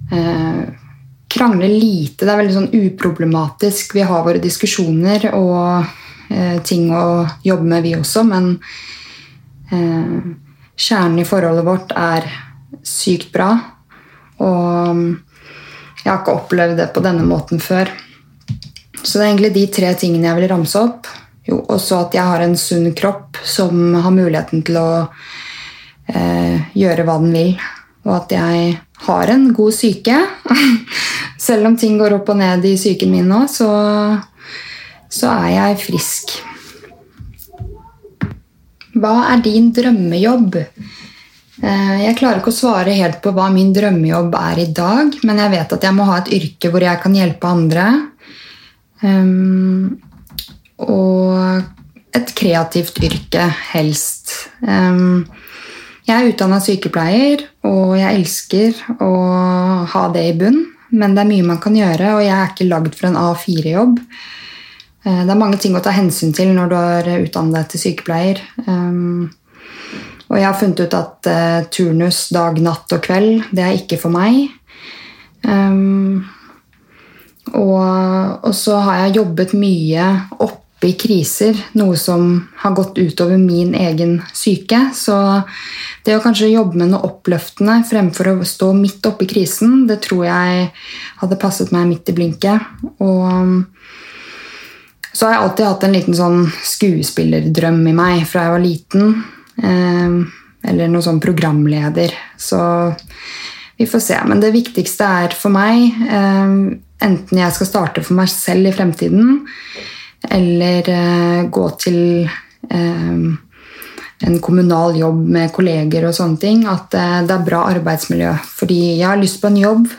Uh, krangler lite. Det er veldig sånn uproblematisk. Vi har våre diskusjoner og eh, ting å jobbe med, vi også, men eh, kjernen i forholdet vårt er sykt bra. Og jeg har ikke opplevd det på denne måten før. Så det er egentlig de tre tingene jeg vil ramse opp. Jo, også at jeg har en sunn kropp som har muligheten til å eh, gjøre hva den vil. Og at jeg har en god syke. (laughs) Selv om ting går opp og ned i psyken min nå, så, så er jeg frisk. Hva er din drømmejobb? Eh, jeg klarer ikke å svare helt på hva min drømmejobb er i dag, men jeg vet at jeg må ha et yrke hvor jeg kan hjelpe andre. Um, og et kreativt yrke, helst. Jeg er utdanna sykepleier, og jeg elsker å ha det i bunn. Men det er mye man kan gjøre, og jeg er ikke lagd for en A4-jobb. Eh, det er mange ting å ta hensyn til når du har utdannet deg til sykepleier. Og jeg har funnet ut at uh, turnus dag, natt og kveld, det er ikke for meg. Og, så har jeg jobbet mye opp i kriser, noe som har gått utover min egen syke. Så det å kanskje jobbe med noe oppløftende fremfor å stå midt oppe i krisen, det tror jeg hadde passet meg midt i blinket. Og så har jeg alltid hatt en liten sånn skuespillerdrøm i meg fra jeg var liten. Eh, eller noen sånn programleder. Så vi får se. Men det viktigste er for meg, eh, enten jeg skal starte for meg selv i fremtiden, eller eh, gå til eh, en kommunal jobb med kolleger og sånne ting. At eh, det er bra arbeidsmiljø. Fordi jeg har lyst på en jobb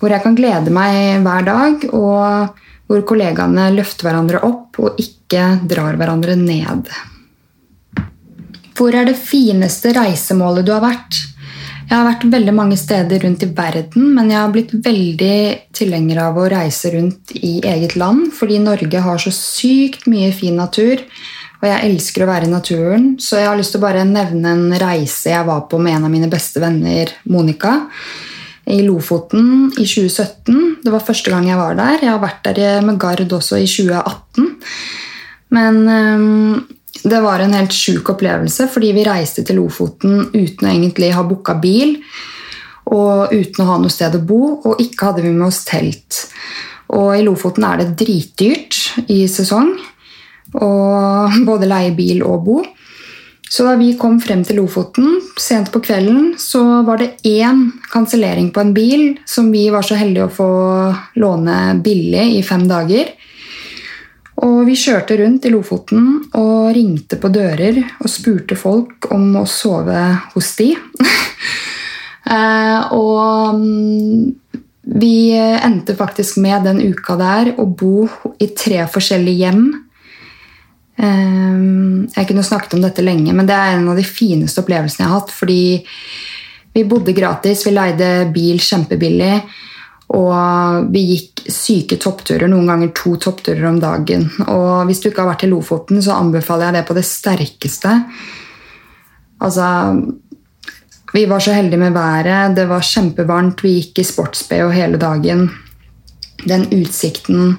hvor jeg kan glede meg hver dag, og hvor kollegaene løfter hverandre opp og ikke drar hverandre ned. Hvor er det fineste reisemålet du har vært? Jeg har vært veldig mange steder rundt i verden, men jeg har blitt veldig tilhenger av å reise rundt i eget land, fordi Norge har så sykt mye fin natur, og jeg elsker å være i naturen. Så jeg har lyst til å bare nevne en reise jeg var på med en av mine beste venner, Monica, i Lofoten i 2017. Det var første gang jeg var der. Jeg har vært der med Gard også i 2018. Men um, det var en helt sjuk opplevelse, fordi vi reiste til Lofoten uten å egentlig ha booka bil og uten å ha noe sted å bo, og ikke hadde vi med oss telt. Og i Lofoten er det dritdyrt i sesong og (laughs) både leie bil og bo. Så da vi kom frem til Lofoten sent på kvelden, så var det én kansellering på en bil som vi var så heldige å få låne billig i fem dager. Og vi kjørte rundt i Lofoten og ringte på dører og spurte folk om å sove hos de. (laughs) Eh, og mm, vi endte faktisk med den uka der å bo i tre forskjellige hjem. Eh, jeg kunne snakket om dette lenge, men det er en av de fineste opplevelsene jeg har hatt. Fordi vi bodde gratis, vi leide bil kjempebillig. Og vi gikk syke toppturer, noen ganger to toppturer om dagen. Og hvis du ikke har vært i Lofoten, så anbefaler jeg det på det sterkeste. Altså Vi var så heldige med været. Det var kjempevarmt. Vi gikk i sports-BH hele dagen. Den utsikten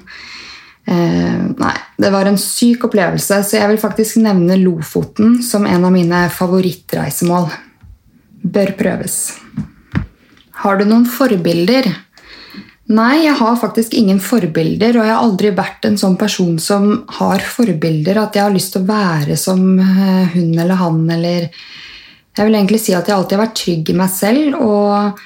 eh, Nei, det var en syk opplevelse, så jeg vil faktisk nevne Lofoten som en av mine favorittreisemål. Bør prøves. Har du noen forbilder? Nei, jeg har faktisk ingen forbilder, og jeg har aldri vært en sånn person som har forbilder. At jeg har lyst til å være som eh, hun eller han eller Jeg vil egentlig si at jeg alltid har vært trygg i meg selv og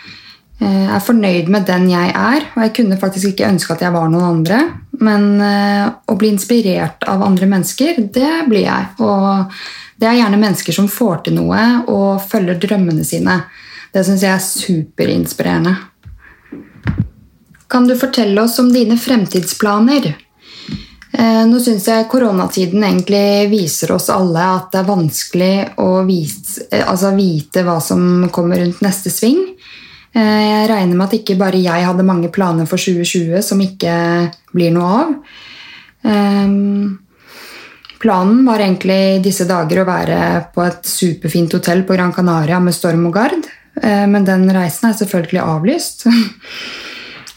eh, er fornøyd med den jeg er. Og jeg kunne faktisk ikke ønske at jeg var noen andre. Men eh, å bli inspirert av andre mennesker, det blir jeg. Og det er gjerne mennesker som får til noe og følger drømmene sine. Det syns jeg er superinspirerende. Kan du fortelle oss om dine fremtidsplaner? Eh, nå syns jeg koronatiden egentlig viser oss alle at det er vanskelig å vise, eh, altså vite hva som kommer rundt neste sving. Eh, jeg regner med at ikke bare jeg hadde mange planer for 2020 som ikke blir noe av. Planen var egentlig disse dager å være på et superfint hotell på Gran Canaria med Storm og Gard, men den reisen er selvfølgelig avlyst. (laughs)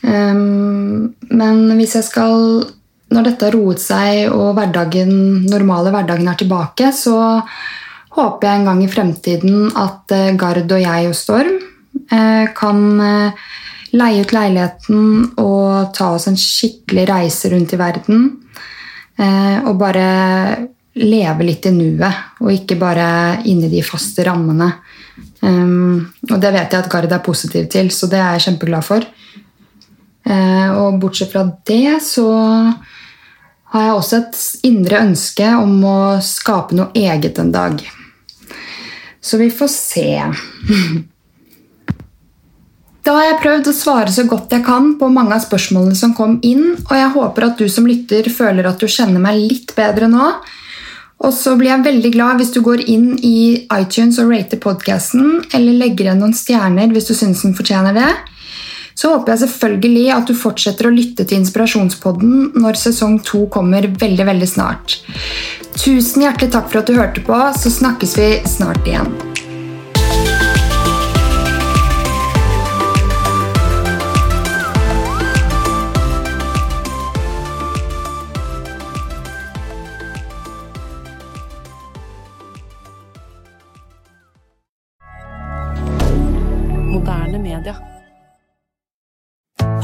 Um, men hvis jeg skal Når dette har roet seg og hverdagen, normale hverdagen er tilbake, så håper jeg en gang i fremtiden at uh, Gard og jeg og Storm uh, kan uh, leie ut leiligheten og ta oss en skikkelig reise rundt i verden. og bare leve litt i nuet, og ikke bare inni de faste rammene. Um, og det vet jeg at Gard er positiv til, så det er jeg kjempeglad for. Eh, og bortsett fra det så har jeg også et indre ønske om å skape noe eget en dag. Så vi får se. (laughs) Da har jeg prøvd å svare så godt jeg kan på mange av spørsmålene som kom inn, og jeg håper at du som lytter føler at du kjenner meg litt bedre nå. Og så blir jeg veldig glad hvis du går inn i iTunes og rater podkasten, eller legger igjen noen stjerner hvis du syns den fortjener det. Så håper jeg selvfølgelig at du fortsetter å lytte til Inspirasjonspodden når sesong to kommer veldig, veldig snart. Tusen hjertelig takk for at du hørte på, så snakkes vi snart igjen.